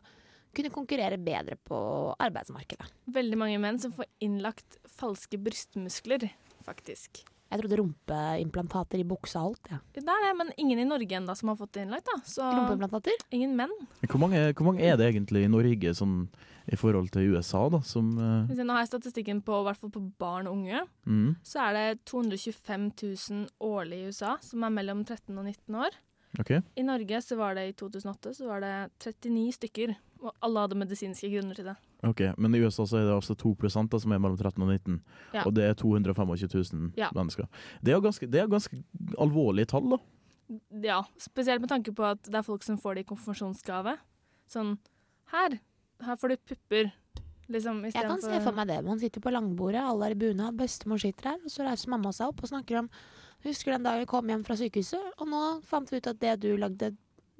kunne konkurrere bedre på arbeidsmarkedet. Veldig mange menn som får innlagt falske brystmuskler, faktisk. Jeg trodde rumpeimplantater i buksa holdt, Ja. Det er det, men ingen i Norge ennå som har fått det innlagt. da. Så Rumpeimplantater? ingen menn. Hvor, mange, hvor mange er det egentlig i Norge sånn, i forhold til USA, da, som uh... Hvis jeg nå har jeg statistikken på, hvert fall på barn og unge. mm, Så er det 225 000 årlig i USA som er mellom 13 og 19 år. Okay. I Norge så var det i 2008 så var det 39 stykker, og alle hadde medisinske grunner til det. Ok, Men i USA så er det altså 2 da, som er mellom 13 og 19, Ja. og det er 225 000 Ja. mennesker. Det er jo ganske, det er ganske alvorlige tall, da. Ja, spesielt med tanke på at det er folk som får det i konfirmasjonsgave. Sånn Her, her får du pupper. Liksom, Jeg kan se for meg det. Man sitter på langbordet, alle er i bunad, bestemor sitter her, og så reiser mamma seg opp og snakker om Husker den dagen vi kom hjem fra sykehuset, og nå fant vi ut at det du lagde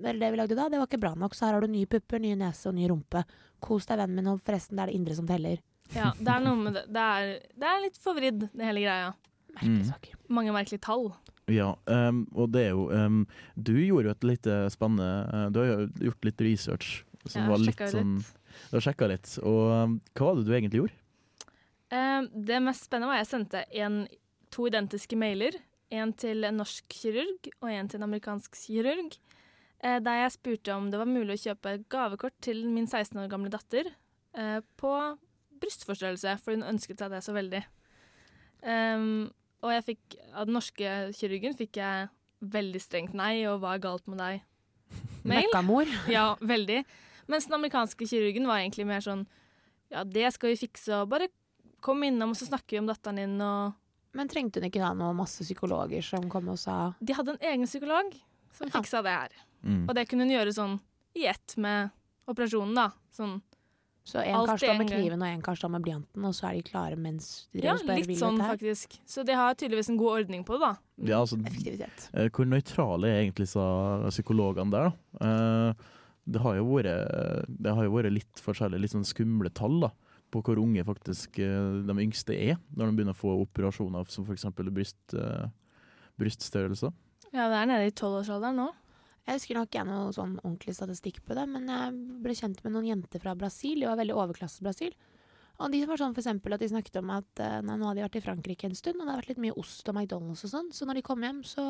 eller det vi lagde da, det var ikke bra nok, så her har du nye pupper, nye nese og ny rumpe. Kos deg, vennen min, og forresten, det er det indre som teller. Ja, det er noe med det. Det er, det er litt forvridd, det hele greia. Merkelige Mm. saker. Mange merkelige tall. Ja, um, og det er jo um, Du gjorde jo et lite spennende uh, Du har jo gjort litt research som var litt sånn litt. Du har sjekka litt. Og um, hva var det du egentlig gjorde? Eh, det mest spennende var at jeg sendte en, to identiske mailer. En til en norsk kirurg og en til en amerikansk kirurg. Eh, der jeg spurte om det var mulig å kjøpe gavekort til min 16 år gamle datter eh, på brystforstørrelse, for hun ønsket seg det så veldig. Um, og jeg fikk, av den norske kirurgen fikk jeg veldig strengt nei, og hva er galt med deg? Mail. Mekkamor. Ja, veldig. Mens den amerikanske kirurgen var egentlig mer sånn Ja, det skal vi fikse, og bare kom innom, og så snakker vi om datteren din, og Men trengte hun ikke da noen masse psykologer som kom og sa De hadde en egen psykolog som fiksa det her. Mm. Og det kunne hun gjøre sånn i ett med operasjonen, da. Sånn Så en Alt kar står med kniven, og en kar står med blyanten, og så er de klare mens de Ja, litt sånn faktisk. Så de har tydeligvis en god ordning på det, da. Ja, altså, Effektivitet. eh, hvor nøytrale er egentlig sa psykologene der, da? Eh, Det har jo vært, det har jo vært litt forskjellige, litt sånn skumle tall da, på hvor unge faktisk eh, de yngste er, når de begynner å få operasjoner som f.eks. Bryst, eh, bryststørrelser. Ja, det er nede i tolvårsalderen nå. Jeg husker nok ikke noe sånn ordentlig statistikk på det, men jeg ble kjent med noen jenter fra Brasil. De var veldig overklasse-Brasil. Og de var sånn for eksempel at de snakket om at eh, nei, nå hadde de vært i Frankrike en stund, og det hadde vært litt mye ost og McDonald's og sånn, så når de kom hjem, så,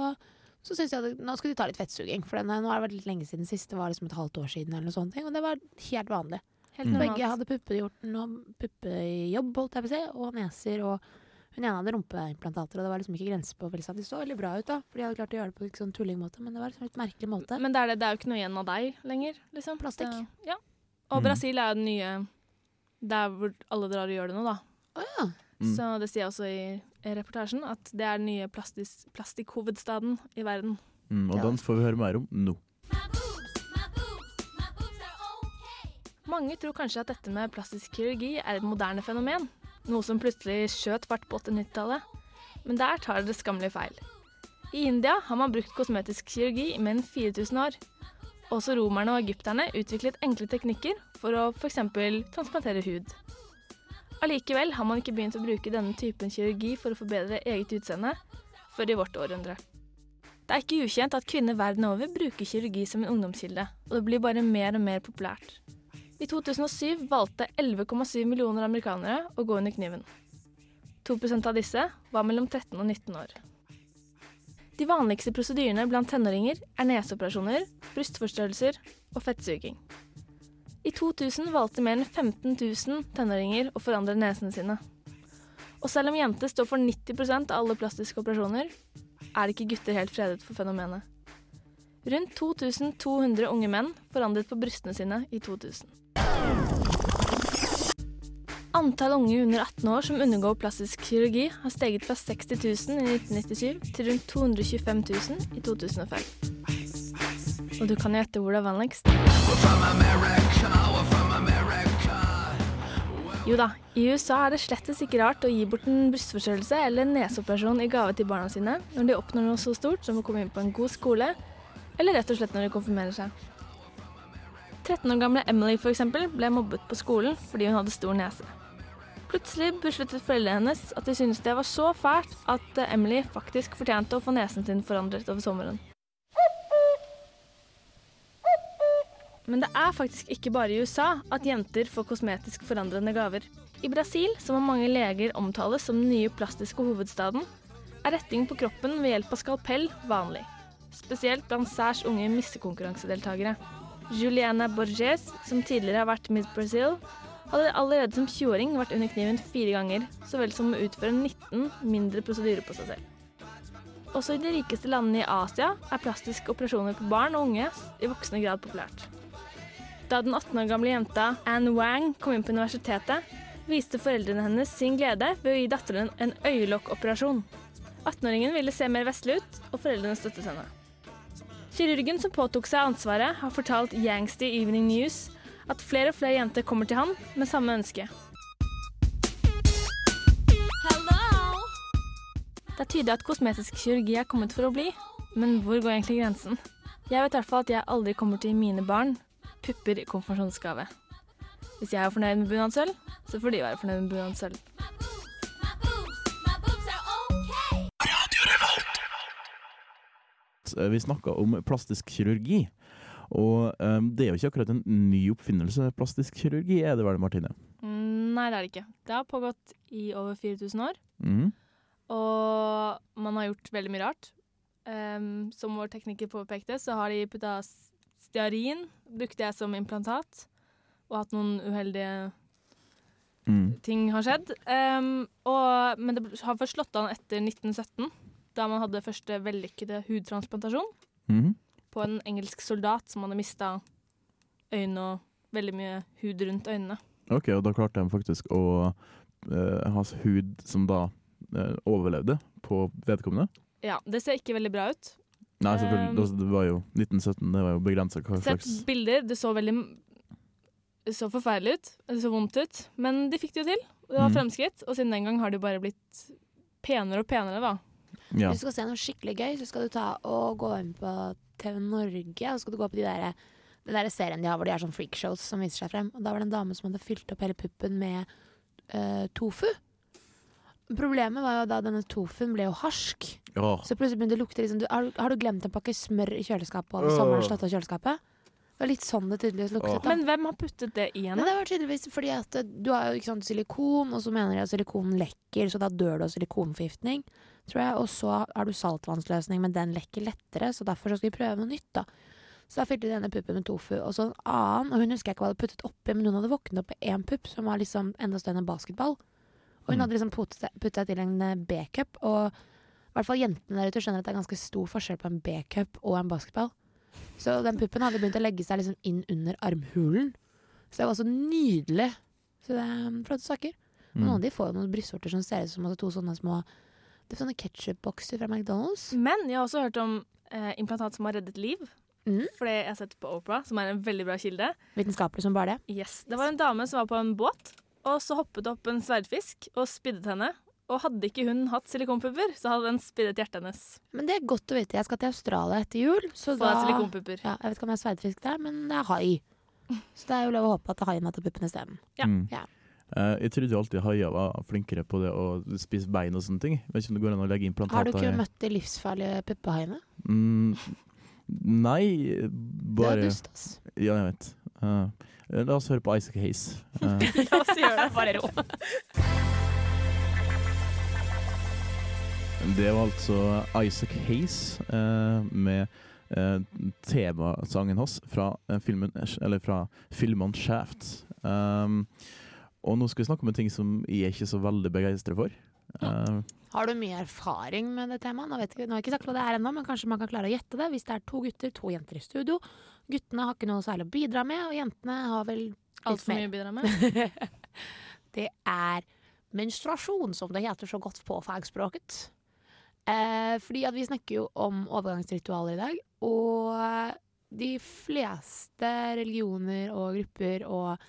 så syntes de at nå skulle de ta litt fettsuging. For nå har det vært litt lenge siden sist, det var liksom et halvt år siden eller noe sånt, og det var helt vanlig. Helt Mm. Begge hadde puppejobb, holdt jeg på å si, og neser, og hun ene hadde rumpeimplantater, og det var liksom ikke grenser på veldig. De så veldig bra ut, da, for de hadde klart å gjøre det på en sånn tullingmåte, men det var liksom litt merkelig måte. Men det er, det, det er jo ikke noe igjen av deg lenger, liksom. Plastikk. Ja. Og Mm. Brasil er jo den nye Der hvor alle drar og gjør det nå, da. Oh, ja. Mm. Så det sier jeg også i, i reportasjen, at det er den nye plastis, plastikkhovedstaden i verden. Mm, og Ja. den får vi høre mer om nå. Mange tror kanskje at dette med plastisk kirurgi er et moderne fenomen. Noe som plutselig skjøt fart på 80-90-tallet. Men der tar dere skammelig feil. I India har man brukt kosmetisk kirurgi i mer enn 4000 år. Også romerne og egypterne utviklet enkle teknikker for å f.eks. transplantere hud. Allikevel har man ikke begynt å bruke denne typen kirurgi for å forbedre eget utseende før i vårt århundre. Det er ikke ukjent at kvinner verden over bruker kirurgi som en ungdomskilde, og det blir bare mer og mer populært. I 2007 valgte 11,7 millioner amerikanere å gå under kniven. 2% av disse var mellom 13 og 19 år. De vanligste prosedyrene blant tenåringer er neseoperasjoner, brystforstørrelser og fettsuging. I 2000 valgte mer enn 15 000 tenåringer å forandre nesene sine. Og selv om jenter står for 90% av alle plastiske operasjoner, er ikke gutter helt fredet for fenomenet. Rundt 2200 unge menn forandret på brystene sine i 2000. Antall unge under 18 år som undergår plastisk kirurgi, har steget fra 60 000 i 1997 til rundt 225 000 i 2005. Og du kan jo gjette hvor det er vanligst. Jo da, i USA er det slettes ikke rart å gi bort en brystforstørrelse eller en neseoperasjon i gave til barna sine når de oppnår noe så stort som å komme inn på en god skole, eller rett og slett når de konfirmerer seg. 13 år gamle Emily for eksempel, ble mobbet på skolen fordi hun hadde stor nese. Plutselig besluttet foreldrene hennes at de syntes det var så fælt at eh, Emily faktisk fortjente å få nesen sin forandret over sommeren. Men det er faktisk ikke bare i USA at jenter får kosmetisk forandrende gaver. I Brasil, som av mange leger omtales som den nye plastiske hovedstaden, er retting på kroppen ved hjelp av skalpell vanlig. Spesielt blant særs unge missekonkurransedeltakere. Juliana Borges, som tidligere har vært Miss Brazil, hadde allerede som 20-åring vært under kniven fire ganger, så vel som å utføre 19 mindre prosedyrer på seg selv. Også i de rikeste landene i Asia er plastiske operasjoner på barn og unge i voksende grad populært. Da den 18 år gamle jenta Anne Wang kom inn på universitetet, viste foreldrene hennes sin glede ved å gi datteren en øyelokkoperasjon. 18-åringen ville se mer vestlig ut, og foreldrene støttet henne. Kirurgen som påtok seg ansvaret, har fortalt Yangsti Evening News at flere og flere jenter kommer til han med samme ønske. Det er tydelig at kosmetisk kirurgi er kommet for å bli, men hvor går egentlig grensen? Jeg vet i hvert fall at jeg aldri kommer til mine barn pupper i konfirmasjonsgave. Hvis jeg er fornøyd med bunadsølv, så får de være fornøyd med bunadsølv. Eh, Vi snakka om plastisk kirurgi. Og um, det er jo ikke akkurat en ny oppfinnelse, plastisk kirurgi, er det vel, Martine? Mm, nei, det er det ikke. Det har pågått i over 4000 år, Mm. og man har gjort veldig mye rart. Um, som vår tekniker påpekte, så har de putta stearin, brukte jeg som implantat, og hatt noen uheldige Mm. ting har skjedd. Um, og, men det har først slått an etter 1917, da man hadde første vellykkede hudtransplantasjon Mhm. på en engelsk soldat som hadde mista øynene og veldig mye hud rundt øynene. OK, og da klarte de faktisk å uh, ha hud som da uh, overlevde på vedkommende? Ja, det ser ikke veldig bra ut. Nei, selvfølgelig. Um, det- det var jo 1917, det var jo begrensa hva Sett bilder, det så veldig det så forferdelig ut. Det så vondt ut. Men de fikk det jo til. Det var Mm. fremskritt. Og siden den gang har de bare blitt penere og penere, da. Ja. Hvis du skal se noe skikkelig gøy, så skal du ta og gå inn på TV Norge. Og så skal du gå på de der, den der serien de har hvor de er sånn freakshows som viser seg frem. Og da var det en dame som hadde fylt opp hele puppen med uh, tofu. Problemet var jo da denne tofuen ble jo harsk. Oh. Så plutselig begynte det å lukte liksom, du, har, har du glemt en pakke smør i kjøleskapet over sommeren? slått av kjøleskapet? Det var litt sånn det tydeligvis luktet. da. Men hvem har puttet det i henne? det var tydeligvis fordi at eh, du har jo ikke sant, silikon, og så mener de at silikon lekker, så da dør du av silikonforgiftning, tror jeg. Og så har du saltvannsløsning, men den lekker lettere, så derfor så skal vi prøve noe nytt, da. Så da fylte de denne puppen med tofu, og så en annen, og hun husker jeg ikke hva hadde puttet oppi, men hun hadde våknet opp med én pupp som var liksom enda større enn en basketball. Og hun Mm. hadde liksom puttet puttet til en eh, B-cup, og i hvert fall jentene der ute skjønner at det er ganske stor forskjell på en B-cup og en basketball. Så den puppen hadde begynt å legge seg liksom inn under armhulen. Så det var så nydelig. Så det er um, flotte saker. Mm. noen av de får jo noen brystvorter som ser ut som to sånne små det er sånne ketsjupbokser fra McDonald's. Men jeg har også hørt om eh, implantat som har reddet liv. Mm. For det jeg har sett på Opera, som er en veldig bra kilde. Vitenskapelig som bare det. Yes. Det var en dame som var på en båt, og så hoppet opp en sverdfisk og spiddet henne. Og hadde ikke hun hatt silikonpupper, så hadde den spiddet hjertet hennes. Men det er godt å vite. Jeg skal til Australia etter jul. Så Få da, deg silikonpupper. Ja, jeg vet ikke om det er sverdfisk der, men det er hai. Så det er jo lov å håpe at haien har tatt puppene isteden. Ja. Mm. Ja. Eh, jeg trodde jo alltid haier var flinkere på det å spise bein og sånne ting. Vet ikke om det går an å legge implantater Har du ikke møtt de livsfarlige puppehaiene? Mm, nei, bare Det er dust, ass. Ja, jeg vet. Uh, la oss høre på Isaac Hayes. Uh. La oss gjøre det. Bare ro. Det var altså Isaac Hayes eh, med eh, temasangen hans fra, eh, filmen, eller fra filmen Shaft. Um, og nå skal vi snakke om en ting som jeg er ikke så veldig begeistra for. Uh, Har du mye erfaring med det temaet? Nå, vet ikke- nå har jeg ikke sagt hva det er ennå, men kanskje man kan klare å gjette det. Hvis det er to gutter, to jenter i studio. Guttene har ikke noe særlig å bidra med, og jentene har vel Altfor mye å bidra med. det er menstruasjon, som det heter så godt på fagspråket. Eh, fordi at vi snakker jo om overgangsritualer i dag, og de fleste religioner og grupper og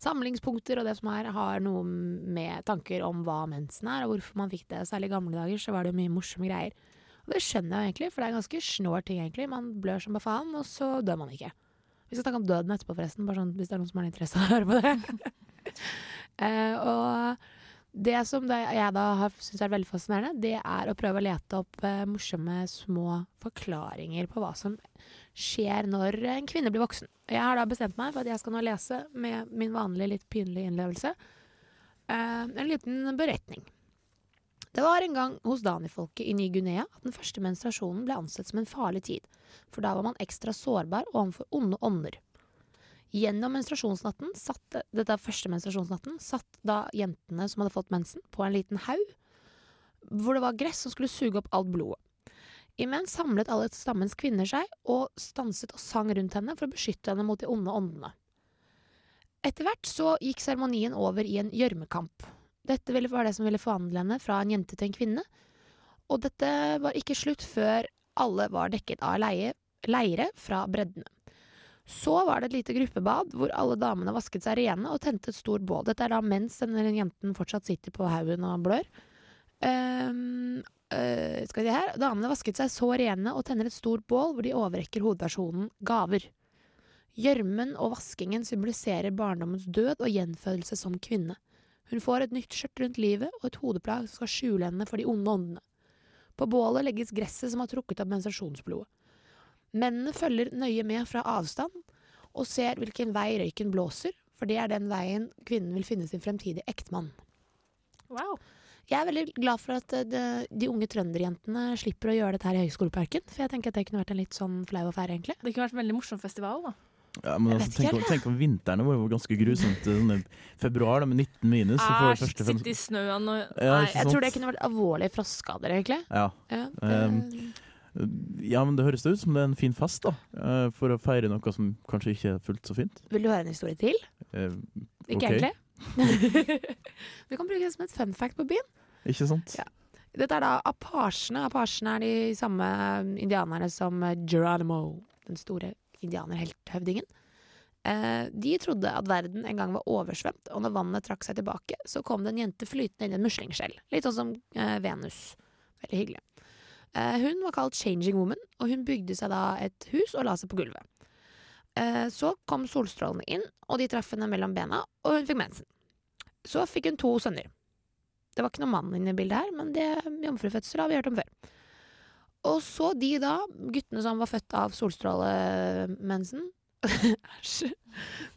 samlingspunkter og det som er, har noe med tanker om hva mensen er, og hvorfor man fikk det. Særlig i gamle dager så var det jo mye morsomme greier. Og det skjønner jeg jo egentlig, for det er ganske snår ting, egentlig. Man blør som bare faen, og så dør man ikke. Vi skal snakke om døden etterpå, forresten, bare sånn hvis det er noen som har interesse av å høre på det. Eh, og det som jeg da har syns er veldig fascinerende, det er å prøve å lete opp eh, morsomme små forklaringer på hva som skjer når en kvinne blir voksen. Jeg har da bestemt meg for at jeg skal nå lese med min vanlige litt pinlige innlevelse eh, en liten beretning. Det var en gang hos Dani-folket i Ny-Guinea at den første menstruasjonen ble ansett som en farlig tid, for da var man ekstra sårbar overfor onde ånder. Gjennom menstruasjonsnatten satt, dette er første menstruasjonsnatten, satt da jentene som hadde fått mensen, på en liten haug, hvor det var gress som skulle suge opp alt blodet. Imens samlet alle stammens kvinner seg og stanset og sang rundt henne for å beskytte henne mot de onde åndene. Etter hvert så gikk seremonien over i en gjørmekamp. Dette var det som ville forvandle henne fra en jente til en kvinne, og dette var ikke slutt før alle var dekket av leie, leire fra breddene. Så var det et lite gruppebad hvor alle damene vasket seg rene og tente et stort bål. Dette er da mens denne jenten fortsatt sitter på haugen og blør. Um, uh, skal vi se her. Damene vasket seg så rene og tenner et stort bål hvor de overrekker hovedpersonen gaver. Gjørmen og vaskingen symboliserer barndommens død og gjenfødelse som kvinne. Hun får et nytt skjørt rundt livet og et hodeplagg som skal skjule henne for de onde åndene. På bålet legges gresset som har trukket opp menstruasjonsblodet. Mennene følger nøye med fra avstand og ser hvilken vei røyken blåser, for det er den veien kvinnen vil finne sin fremtidige ektemann. Wow. Jeg er veldig glad for at eh, de, de unge trønderjentene slipper å gjøre dette her i Høgskoleparken, for jeg tenker at det kunne vært en litt sånn flau affære, egentlig. Det kunne vært en veldig morsom festival, da. Ja, men altså, tenk, om, tenk om vinteren var jo ganske grusomt. Sånn februar da, med 19 minus. så får du sitte i snøen og Ja, Nei, Jeg sant? tror det kunne vært alvorlige frostskader, egentlig. Ja. Ja, Um, det- ja, men det høres ut som det er en fin fest, da. eh, For å feire noe som kanskje ikke er fullt så fint. Vil du høre en historie til? Eh, Ikke egentlig. du kan bruke det som et fun fact på byen. Ikke sant? Ja. Dette er da apasjene. Apasjene er de samme indianerne som Geronimo, den store indianerhelthøvdingen. Eh, de trodde at verden en gang var oversvømt, og når vannet trakk seg tilbake, så kom det en jente flytende inn i en muslingskjell. Litt sånn som eh, Venus. Veldig hyggelig. Eh, hun var kalt Changing Woman, og hun bygde seg da et hus og la seg på gulvet. Eh, så kom solstrålene inn, og de traff henne mellom bena, og hun fikk mensen. Så fikk hun to sønner. Det var ikke noen mann inne i bildet her, men det jomfrufødsel har vi hørt om før. Og så de da, guttene som var født av solstrålemensen Æsj.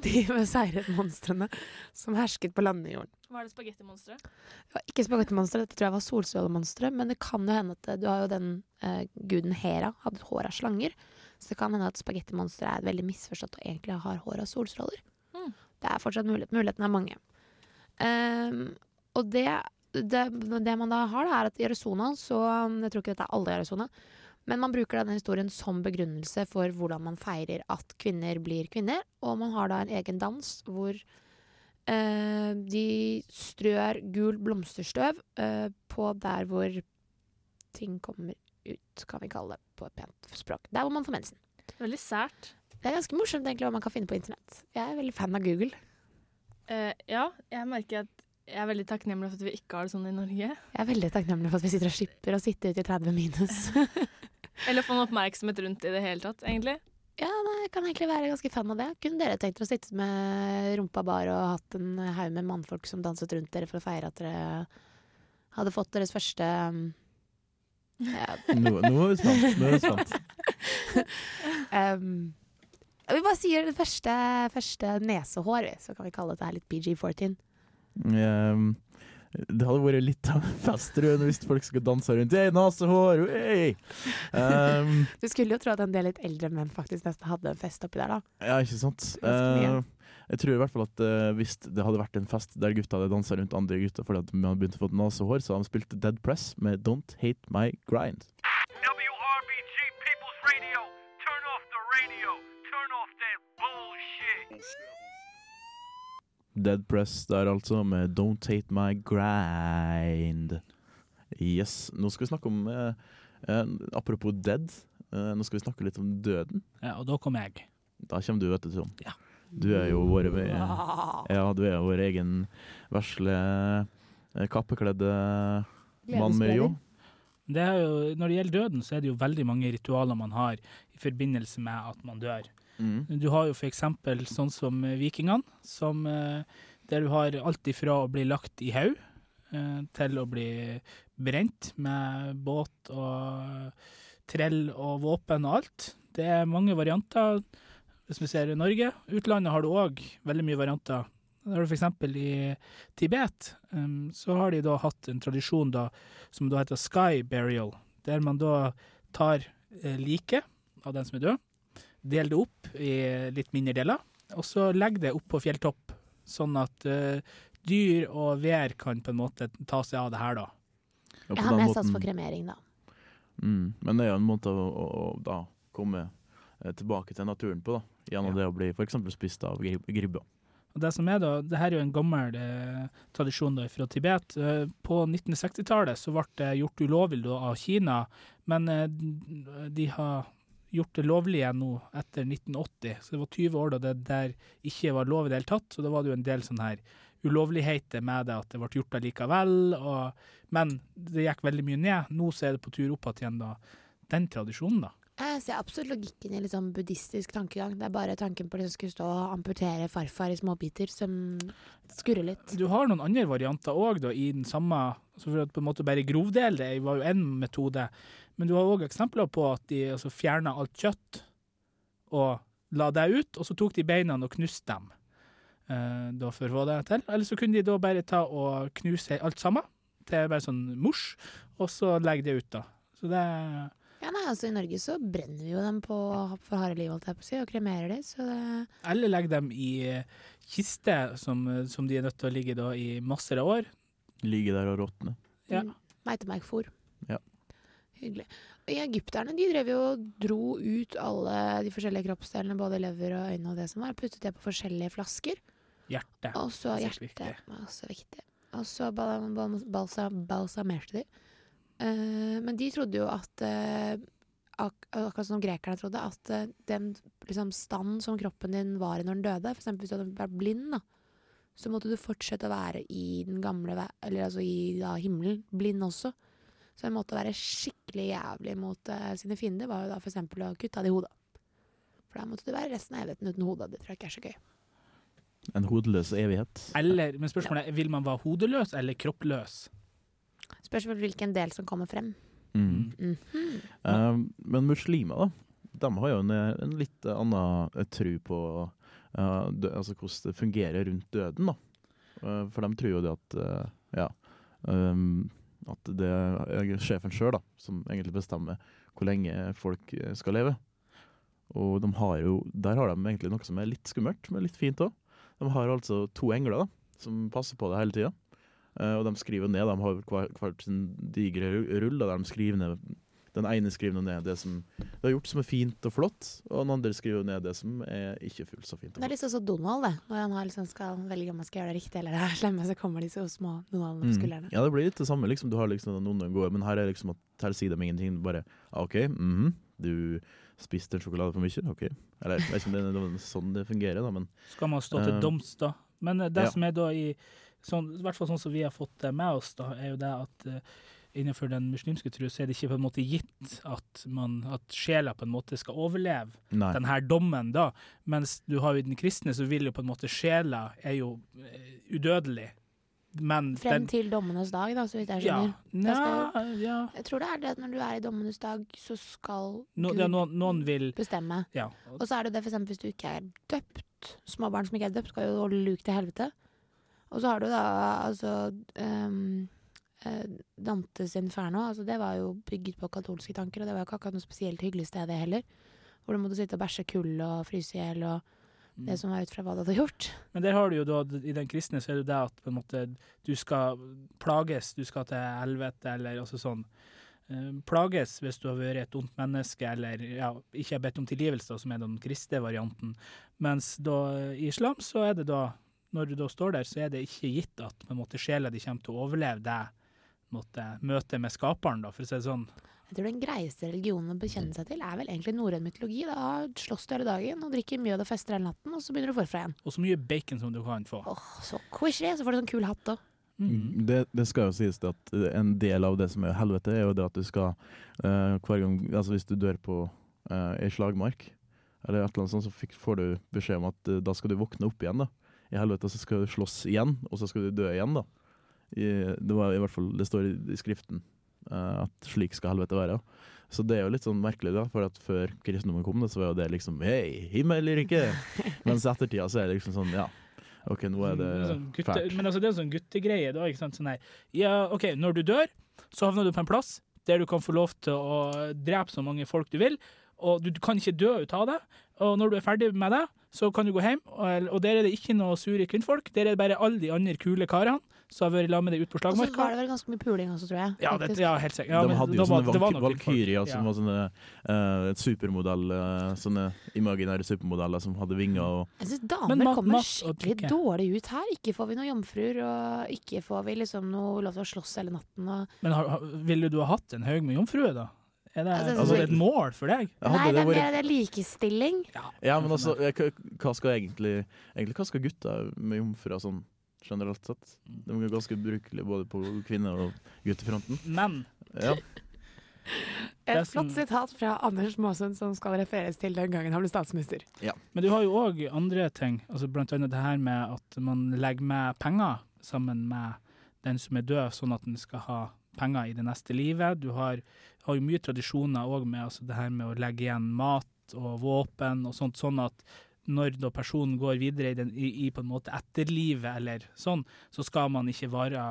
De med seirmonstrene som hersket på landjorden. Var det spagettimonstre? Det var ikke spagettimonstre, dette tror jeg var solstrålemonstre. Men det kan jo hende at du har jo den eh, guden Hera hadde hår av slanger. Så det kan hende at spagettimonsteret er veldig misforstått og egentlig har hår av solstråler. Mm. Det er fortsatt mulighet. Mulighetene er mange. Um, og det, det, det man da har, da, er at i Arizona så Jeg tror ikke dette er alle i Arizona. Men man bruker den historien som begrunnelse for hvordan man feirer at kvinner blir kvinner. Og man har da en egen dans hvor eh, de strør gul blomsterstøv eh, på der hvor ting kommer ut, kan vi kalle det på et pent språk. Der hvor man får mensen. Veldig sært. Det er ganske morsomt egentlig hva man kan finne på internett. Jeg er veldig fan av Google. Uh, ja, jeg merker at jeg er veldig takknemlig for at vi ikke har det sånn i Norge. Jeg er veldig takknemlig for at vi sitter og slipper å sitte ute i 30 minus. Eller få noen oppmerksomhet rundt i det hele tatt, egentlig. Ja, det jeg kan egentlig være ganske fan av det. Kunne dere tenkt dere å sitte med rumpa bar og hatt en haug med mannfolk som danset rundt dere for å feire at dere hadde fått deres første um, ja, Nå, nå er spent. Nå er vi spent. um, Vi bare sier det første, første nesehår, så kan vi kalle dette her litt PG-14. Ehm, det hadde vært litt av en fest hvis folk skulle danse rundt. Hey, nesehår! Hey! Um, Du skulle jo tro at en del litt eldre menn faktisk nesten hadde en fest oppi der, da. ja, ikke sant? Uh. Eh, jeg tror i hvert fall at uh, hvis det hadde vært en fest der gutta hadde dansa rundt andre gutter fordi at de hadde begynt å få nesehår, så hadde de spilt Dead Press med Don't Hate My Grind. WRBG People's Radio. Turn off the radio. Turn off that bullshit. Dead Press der altså, med Don't Hate My Grind. Yes. Nå skal vi snakke om eh, eh, Apropos dead, eh, nå skal vi snakke litt om døden. Ja, og da kom jeg. Da kommer du, vet du, Trond. Ja. Du er jo vår, ja, du er vår egen vesle, eh, kappekledde mann med jo. Det er jo, når det gjelder døden, så er det jo veldig mange ritualer man har i forbindelse med at man dør. Mm. Du har jo eksempel sånn som eh, vikingene, som, eh, der du har alt ifra å bli lagt i haug eh, til å bli brent med båt og trell og våpen og alt. Det er mange varianter hvis vi ser i Norge. Utlandet har du òg veldig mye varianter. Da har du eksempel i Tibet, så har de da hatt en tradisjon da, som da heter sky burial, der man da tar eh, liket av den som er død, deler det opp i litt mindre deler, og så legge det opp på fjelltopp, sånn at uh, dyr og vær kan på en måte ta seg av det her da. Ja, på Jeg har mest sats for kremering, da. Mm. Men det er jo en måte å, å, å da komme eh, tilbake til naturen på, da. Gjennom det å bli f.eks. spist av grib gribber. Og det som er da, det her er jo en gammel eh, tradisjon da fra Tibet. Eh, på 1960-tallet så ble det gjort ulovlig da av Kina, men eh, de har gjort det lovlig igjen nå etter 1980. Så det var 20 år da det der ikke var lov i det hele tatt, så da var det jo en del sånn her ulovligheter med det, at det ble gjort allikevel. Men det gikk veldig mye ned. Nå så er det på tur opp igjen da, den tradisjonen da. Jeg ser absolutt logikken i litt sånn buddhistisk tankegang. Det er bare tanken på å liksom skulle stå og amputere farfar i småbiter som skurrer litt. Du har noen andre varianter òg i den samme altså For at på en måte bare grovdel det var jo én metode, men du har òg eksempler på at de altså, fjerna alt kjøtt og la det ut, og så tok de beina og knuste dem eh, da for å få det til. Eller så kunne de da bare ta og knuse alt sammen til bare sånn mors, og så legge det ut, da. Så det Ja, nei, altså I Norge så brenner vi jo dem på for harde liv, holdt jeg på å si, og kremerer de, så det Eller legger dem i eh, kiste, som, som de er nødt til å ligge da i masser av år. Ligge der og råtne. Ja. Mm. Meitemerkfôr. Ja. Hyggelig. Og Egypterne de drev jo og dro ut alle de forskjellige kroppsdelene, både lever og øyne og det som var, puttet det på forskjellige flasker. Hjerte. Og så hjertet. viktig. Også viktig. Og så bal bal balsa balsamerte de. Eh, men de trodde jo at uh, ak akkurat som grekerne trodde, at uh, den liksom, stand som kroppen din var i når den døde, eksempel hvis du hadde vært blind, da, så måtte du fortsette å være i den gamle Eller altså i da, himmelen, blind også. Så en måte å være skikkelig jævlig mot sine fiender, var jo da for eksempel å kutte av de hodet. For da måtte du være resten av evigheten uten hodet. Det tror jeg ikke er så gøy. En hodeløs evighet. Eller, men spørsmålet er, vil man være hodeløs eller kroppløs? Spørs vel hvilken del som kommer frem. Mm. Mm. Uh, men muslimer, da, de har jo en, en litt annen eh, tro på uh, dø, altså hvordan det fungerer rundt døden. da. Uh, for de tror jo det at ja, Um, at det er sjefen sjøl som egentlig bestemmer hvor lenge folk skal leve. Og de har jo, der har de egentlig noe som er litt skummelt, men litt fint òg. De har altså to engler da, som passer på det hele tida. Eh, og de skriver ned, de har hvert sin digre ru- rull, da, der de skriver ned den ene skriver ned det som det har gjort som er fint og flott, og den andre skriver ned det som er ikke fullt så fint. Det er liksom så Donald, det. Når han liksom skal velge om han skal gjøre det riktig eller det er slemme, så kommer de så små Donaldene på skuldrene. Mm. Ja, det blir litt det samme. Liksom. Du har liksom noen går, men her er liksom at her sier de ingenting. Bare OK, OK, -hmm, du spiste en sjokolade for mye? OK. Eller jeg vet ikke om det er sånn det fungerer, da, men Skal man stå til Eh, doms, da? Men eh, det ja. som er da i sånn, I hvert fall sånn som vi har fått det med oss, da, er jo det at uh, innenfor den muslimske tro så er det ikke på en måte gitt at, man, at sjela på en måte skal overleve Nei. den her dommen, da. Mens du har jo i den kristne, så vil jo på en måte sjela er jo eh, udødelig. Men Frem den, til dommenes dag, da, så vidt jeg Ja. skjønner. Da skal ja. Jeg tror det er det at når du er i dommenes dag, så skal No, Gud ja, noen, noen vil bestemme. Ja. Og så er det det eksempel hvis du ikke er døpt. Småbarn som ikke er døpt, skal jo holde luk til helvete. Og så har du da altså eh, Dantes Inferno. Altså det var jo bygget på katolske tanker, og det var jo ikke akkurat noe spesielt hyggelig sted, det heller. Hvor du måtte sitte og bæsje kull og fryse i hjel og Mm. det som var ut fra hva du hadde gjort. Men der har du jo da, i den kristne, så er det jo det at på en måte du skal plages, du skal til helvete, eller altså sånn. eh, plages hvis du har vært et ondt menneske, eller ja, ikke har bedt om tilgivelse, da, som er den kristne varianten. Mens da i islam så er det da, når du da står der, så er det ikke gitt at på en måte sjela di kommer til å overleve det måte, møtet med skaperen, da, for å si det sånn. Jeg tror den greieste religionen å bekjenne seg til er vel egentlig norrøn mytologi. Da slåss du hele dagen og drikker mjød og fester hele natten, og så begynner du forfra igjen. Og så mye bacon som du kan få. Åh, så quishy, så får du sånn kul hatt òg. Mm. det, det skal jo sies at en del av det som er helvete, er jo det at du skal uh, hver gang Altså hvis du dør på uh, ei slagmark, eller et eller annet sånt, så fikk, får du beskjed om at uh, da skal du våkne opp igjen, da. I helvete, så skal du slåss igjen, og så skal du dø igjen, da. I, det var i hvert fall Det står i, i skriften uh, at slik skal helvete være. Så det er jo litt sånn merkelig, da, for at før kristendommen kom, det, så var jo det liksom Hei, himmel eller ikke? Mens i ettertida så er det liksom sånn Ja, OK, nå er det sånn fælt. men altså, det er en sånn guttegreie. Da, ikke sant? Sånn her, ja, OK, når du dør, så havner du på en plass der du kan få lov til å drepe så mange folk du vil, og du kan ikke dø ut av det. Og når du er ferdig med det, så kan du gå hjem, og, og der er det ikke noe sure kvinnfolk. Der er det bare alle de andre kule karene som har vært sammen med deg ute på Og så var det vel ganske mye puling også, tror jeg. Ja, det, ja, helt sikkert. Ja, de hadde jo sånne det var valk- nok valkyrier som var sånne uh, supermodell, uh, sånne imaginære supermodeller som hadde vinger og Jeg syns damer ma- kommer skikkelig dårlig ut her. Ikke får vi noen jomfruer, og ikke får vi liksom noe lov til å slåss hele natten. Og... Men har, har- ville du ha hatt en haug med jomfruer, da? Er det, Altså, altså, så- et mål for deg? Nei, det det er er likestilling. Ja, men altså, hva, skal egentlig Egentlig hva skal gutter med jomfruer sånn generelt sett? De er ganske ubrukelige både på kvinne- og guttefronten. Men Ja. Et som- flott sitat fra Anders Måsund som skal refereres til den gangen han ble statsminister. Men du har jo òg andre ting, altså blant annet det her med at man legger med penger sammen med den som er død, sånn at den skal ha penger i det neste livet. Du har, har jo mye tradisjoner òg med altså det her med å legge igjen mat og våpen og sånt, sånn at når da personen går videre i, den, i, i på en måte etterlivet eller sånn, så skal man ikke være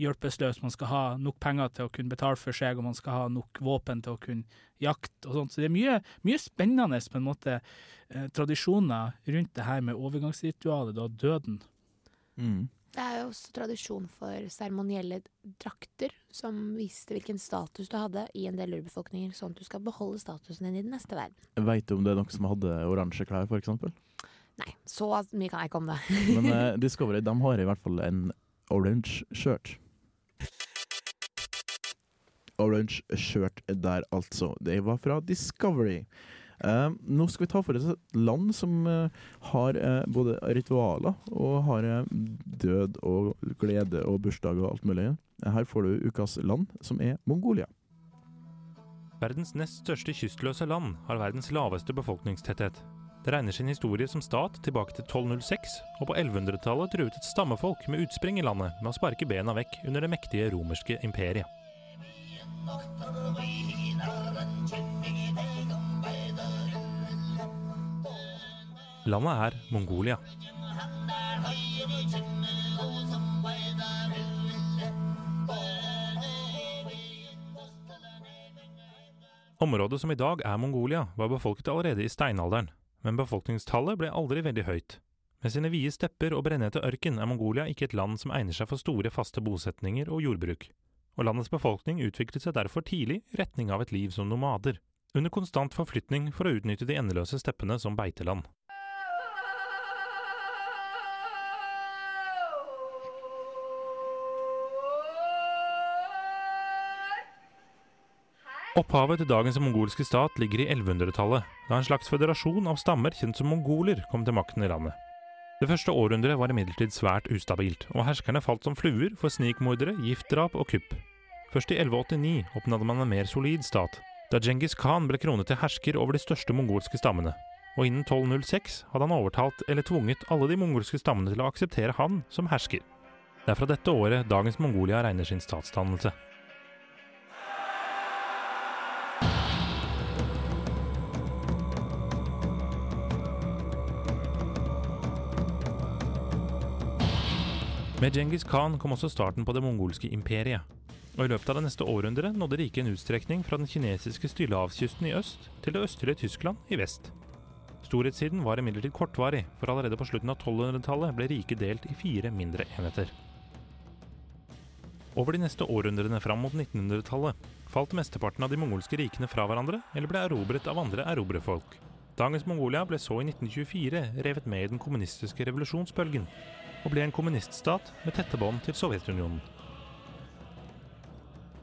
hjelpeløs. Man skal ha nok penger til å kunne betale for seg, og man skal ha nok våpen til å kunne jakte og sånt. Så det er mye, mye spennende på en måte eh, tradisjoner rundt det her med overgangsritualet, da døden. Mm. Det er jo også tradisjon for seremonielle drakter som viste hvilken status du hadde i en del urbefolkninger, sånn at du skal beholde statusen din i den neste verden. Veit du om det er noen som hadde oransje klær, f.eks.? Nei, så mye kan jeg ikke om det. Men uh, Discovery de har i hvert fall en orange shirt. Orange Shirt der, altså. Det var fra Discovery. Eh, nå skal vi ta for oss et land som uh, har uh, både ritualer og har eh, død og glede og bursdag og alt mulig. Her får du ukas land, som er Mongolia. Verdens nest største kystløse land har verdens laveste befolkningstetthet. Det regner sin historie som stat tilbake til 1206, og på 1100-tallet truet et stammefolk med utspring i landet med å sparke bena vekk under det mektige romerske imperiet. Landet er Mongolia. Området som i dag er Mongolia, var befolket allerede i steinalderen, men befolkningstallet ble aldri veldig høyt. Med sine vide stepper og brennhete ørken er Mongolia ikke et land som egner seg for store, faste bosetninger og jordbruk, og landets befolkning utviklet seg derfor tidlig i retning av et liv som nomader, under konstant forflytning for å utnytte de endeløse steppene som beiteland. Opphavet til dagens mongolske stat ligger i 1100-tallet, da en slags føderasjon av stammer kjent som mongoler kom til makten i landet. Det første århundret var imidlertid svært ustabilt, og herskerne falt som fluer for snikmordere, giftdrap og kupp. Først i 1189 oppnådde man en mer solid stat, da Djengis Khan ble kronet til hersker over de største mongolske stammene. Og innen 1206 hadde han overtalt eller tvunget alle de mongolske stammene til å akseptere han som hersker. Det er fra dette året dagens Mongolia regner sin statsdannelse. Med Djengis Khan kom også starten på det mongolske imperiet. Og i løpet av det neste århundret nådde riket en utstrekning fra den kinesiske stillehavskysten i øst til det østlige Tyskland i vest. Storhetstiden var imidlertid kortvarig, for allerede på slutten av 1200-tallet ble riket delt i fire mindre enheter. Over de neste århundrene fram mot 1900-tallet falt mesteparten av de mongolske rikene fra hverandre eller ble erobret av andre erobrefolk. Dagens Mongolia ble så i 1924 revet med i den kommunistiske revolusjonsbølgen, og ble en kommuniststat med tette bånd til Sovjetunionen.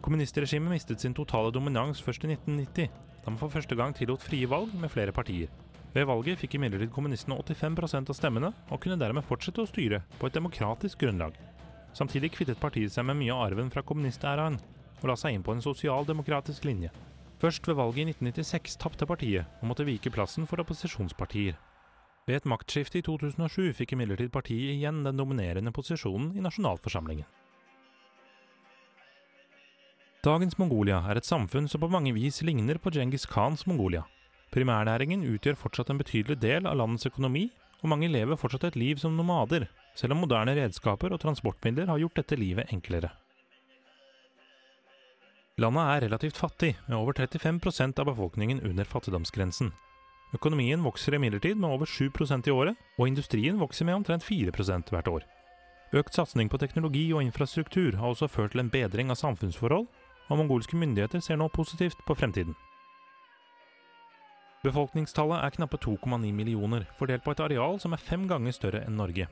Kommunistregimet mistet sin totale dominans først i 1990, da man for første gang tillot frie valg med flere partier. Ved valget fikk imidlertid kommunistene 85% av stemmene, og kunne dermed fortsette å styre på et demokratisk grunnlag. Samtidig kvittet partiet seg med mye av arven fra kommunistæraen, og la seg inn på en sosialdemokratisk linje. Først ved valget i 1996 tapte partiet, og måtte vike plassen for opposisjonspartier. Ved et maktskifte i 2007 fikk imidlertid partiet igjen den dominerende posisjonen i nasjonalforsamlingen. Dagens Mongolia er et samfunn som på mange vis ligner på Djengis Khans Mongolia. Primærnæringen utgjør fortsatt en betydelig del av landets økonomi, og mange lever fortsatt et liv som nomader, selv om moderne redskaper og transportmidler har gjort dette livet enklere. Landet er relativt fattig, med over 35% av befolkningen under fattigdomsgrensen. Økonomien vokser imidlertid med over 7% i året, og industrien vokser med omtrent 4% hvert år. Økt satsing på teknologi og infrastruktur har også ført til en bedring av samfunnsforhold, og mongolske myndigheter ser nå positivt på fremtiden. Befolkningstallet er knappe 2,9 millioner, fordelt på et areal som er fem ganger større enn Norge.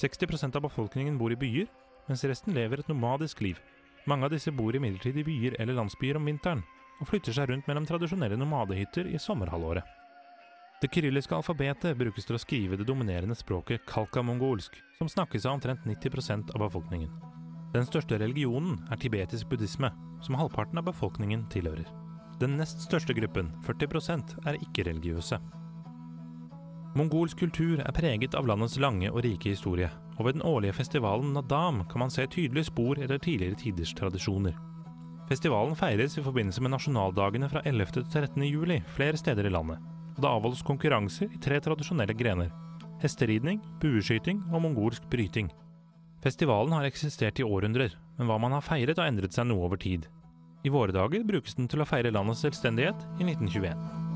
60% av befolkningen bor i byer, mens resten lever et nomadisk liv. Mange av disse bor imidlertid i byer eller landsbyer om vinteren, og flytter seg rundt mellom tradisjonelle nomadehytter i sommerhalvåret. Det kyrilliske alfabetet brukes til å skrive det dominerende språket kalkamongolsk, som snakkes av omtrent 90% av befolkningen. Den største religionen er tibetisk buddhisme, som halvparten av befolkningen tilhører. Den nest største gruppen, 40% er ikke-religiøse. Mongolsk kultur er preget av landets lange og rike historie, og ved den årlige festivalen Nadam kan man se tydelige spor etter tidligere tiders tradisjoner. Festivalen feires i forbindelse med nasjonaldagene fra 11. til 13. juli flere steder i landet, og det avholdes konkurranser i tre tradisjonelle grener – hesteridning, bueskyting og mongolsk bryting. Festivalen har eksistert i århundrer, men hva man har feiret har endret seg noe over tid. I våre dager brukes den til å feire landets selvstendighet i 1921.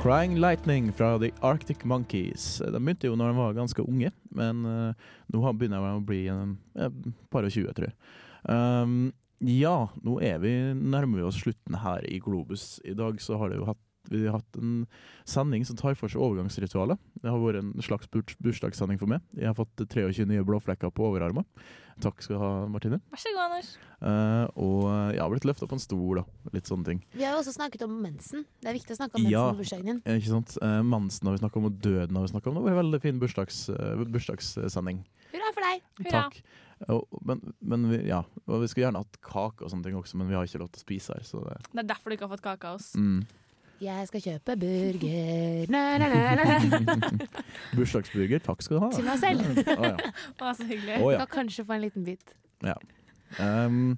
Crying Lightning fra The Arctic Monkeys. De begynte jo når de var ganske unge, men uh, nå begynner de å bli en, en par og tjue, tror jeg. Um, ja, nå er vi nærmer vi oss slutten her i Globus. I dag så har det jo hatt vi har hatt en sending som tar for seg overgangsritualet. Det har vært en slags bursdagssending for meg. Jeg har fått 23 nye blåflekker på overarmen. Takk skal du ha, Martine. Vær så god, Anders. Uh, og jeg har blitt løfta på en stol, da. Litt sånne ting. Vi har jo også snakket om mensen. Det er viktig å snakke om mensen Ja. på bursdagen din. Eh, Ikke sant? Uh, mensen har vi snakka om, og døden har vi snakka om. Det var en veldig fin bursdags, uh, bursdagssending. Hurra for deg! Takk. Men men vi, ja, vi skulle gjerne hatt kake og sånne ting også, men vi har ikke lov til å spise her. Så det, Det er derfor du ikke har fått kake av oss. mm. Jeg skal kjøpe burger. Bursdagsburger, takk skal du ha. Til meg selv. Å, ja. Å, så hyggelig. Å, ja. Skal kanskje få en liten bit. Ja. Um,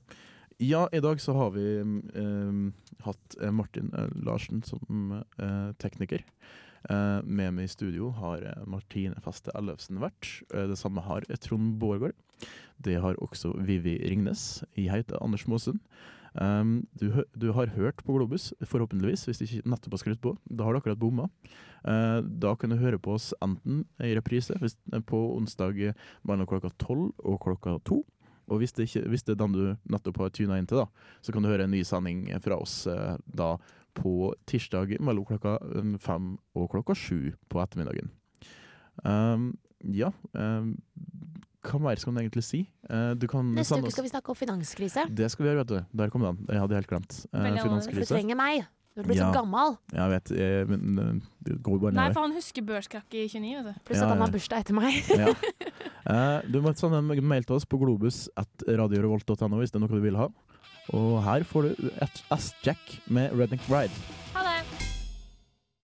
ja, i dag så har vi um, hatt eh, Martin eh, Larsen som uh, tekniker. Uh, med meg i studio har Martine Faste Ellefsen vært. Uh, det samme har Trond Bårgård. Det har også Vivi Ringnes. Jeg heter Anders Måsund. Um, du, du har hørt på Globus, forhåpentligvis, hvis du ikke nettopp har skrudd på. Da har du akkurat bomma. Uh, da kan du høre på oss enten i reprise hvis, på onsdag eh, mellom klokka tolv og klokka to. Og hvis det, ikke, hvis det er den du nettopp har tuna inn til, da, så kan du høre en ny sending fra oss uh, da på tirsdag mellom klokka eh, fem og klokka sju på ettermiddagen. Um, ja um, Hva mer skal man egentlig si? Eh, du kan Neste sende uke skal vi snakke om finanskrise. Det skal vi gjøre, vet du. Der kom den. Jeg hadde helt glemt. finanskrise. Veldig du trenger meg. Du blir Ja. så gammel. Jeg vet, jeg, men eh, det går bare Nei, for han husker børskrakket i 29, vet du. Pluss Ja, at han har bursdag etter meg. Ja. Eh, du må sende en mail til oss på globus.radiorevolt.no hvis det er noe du vil ha. Og her får du et ass-jack med Redneck Bride.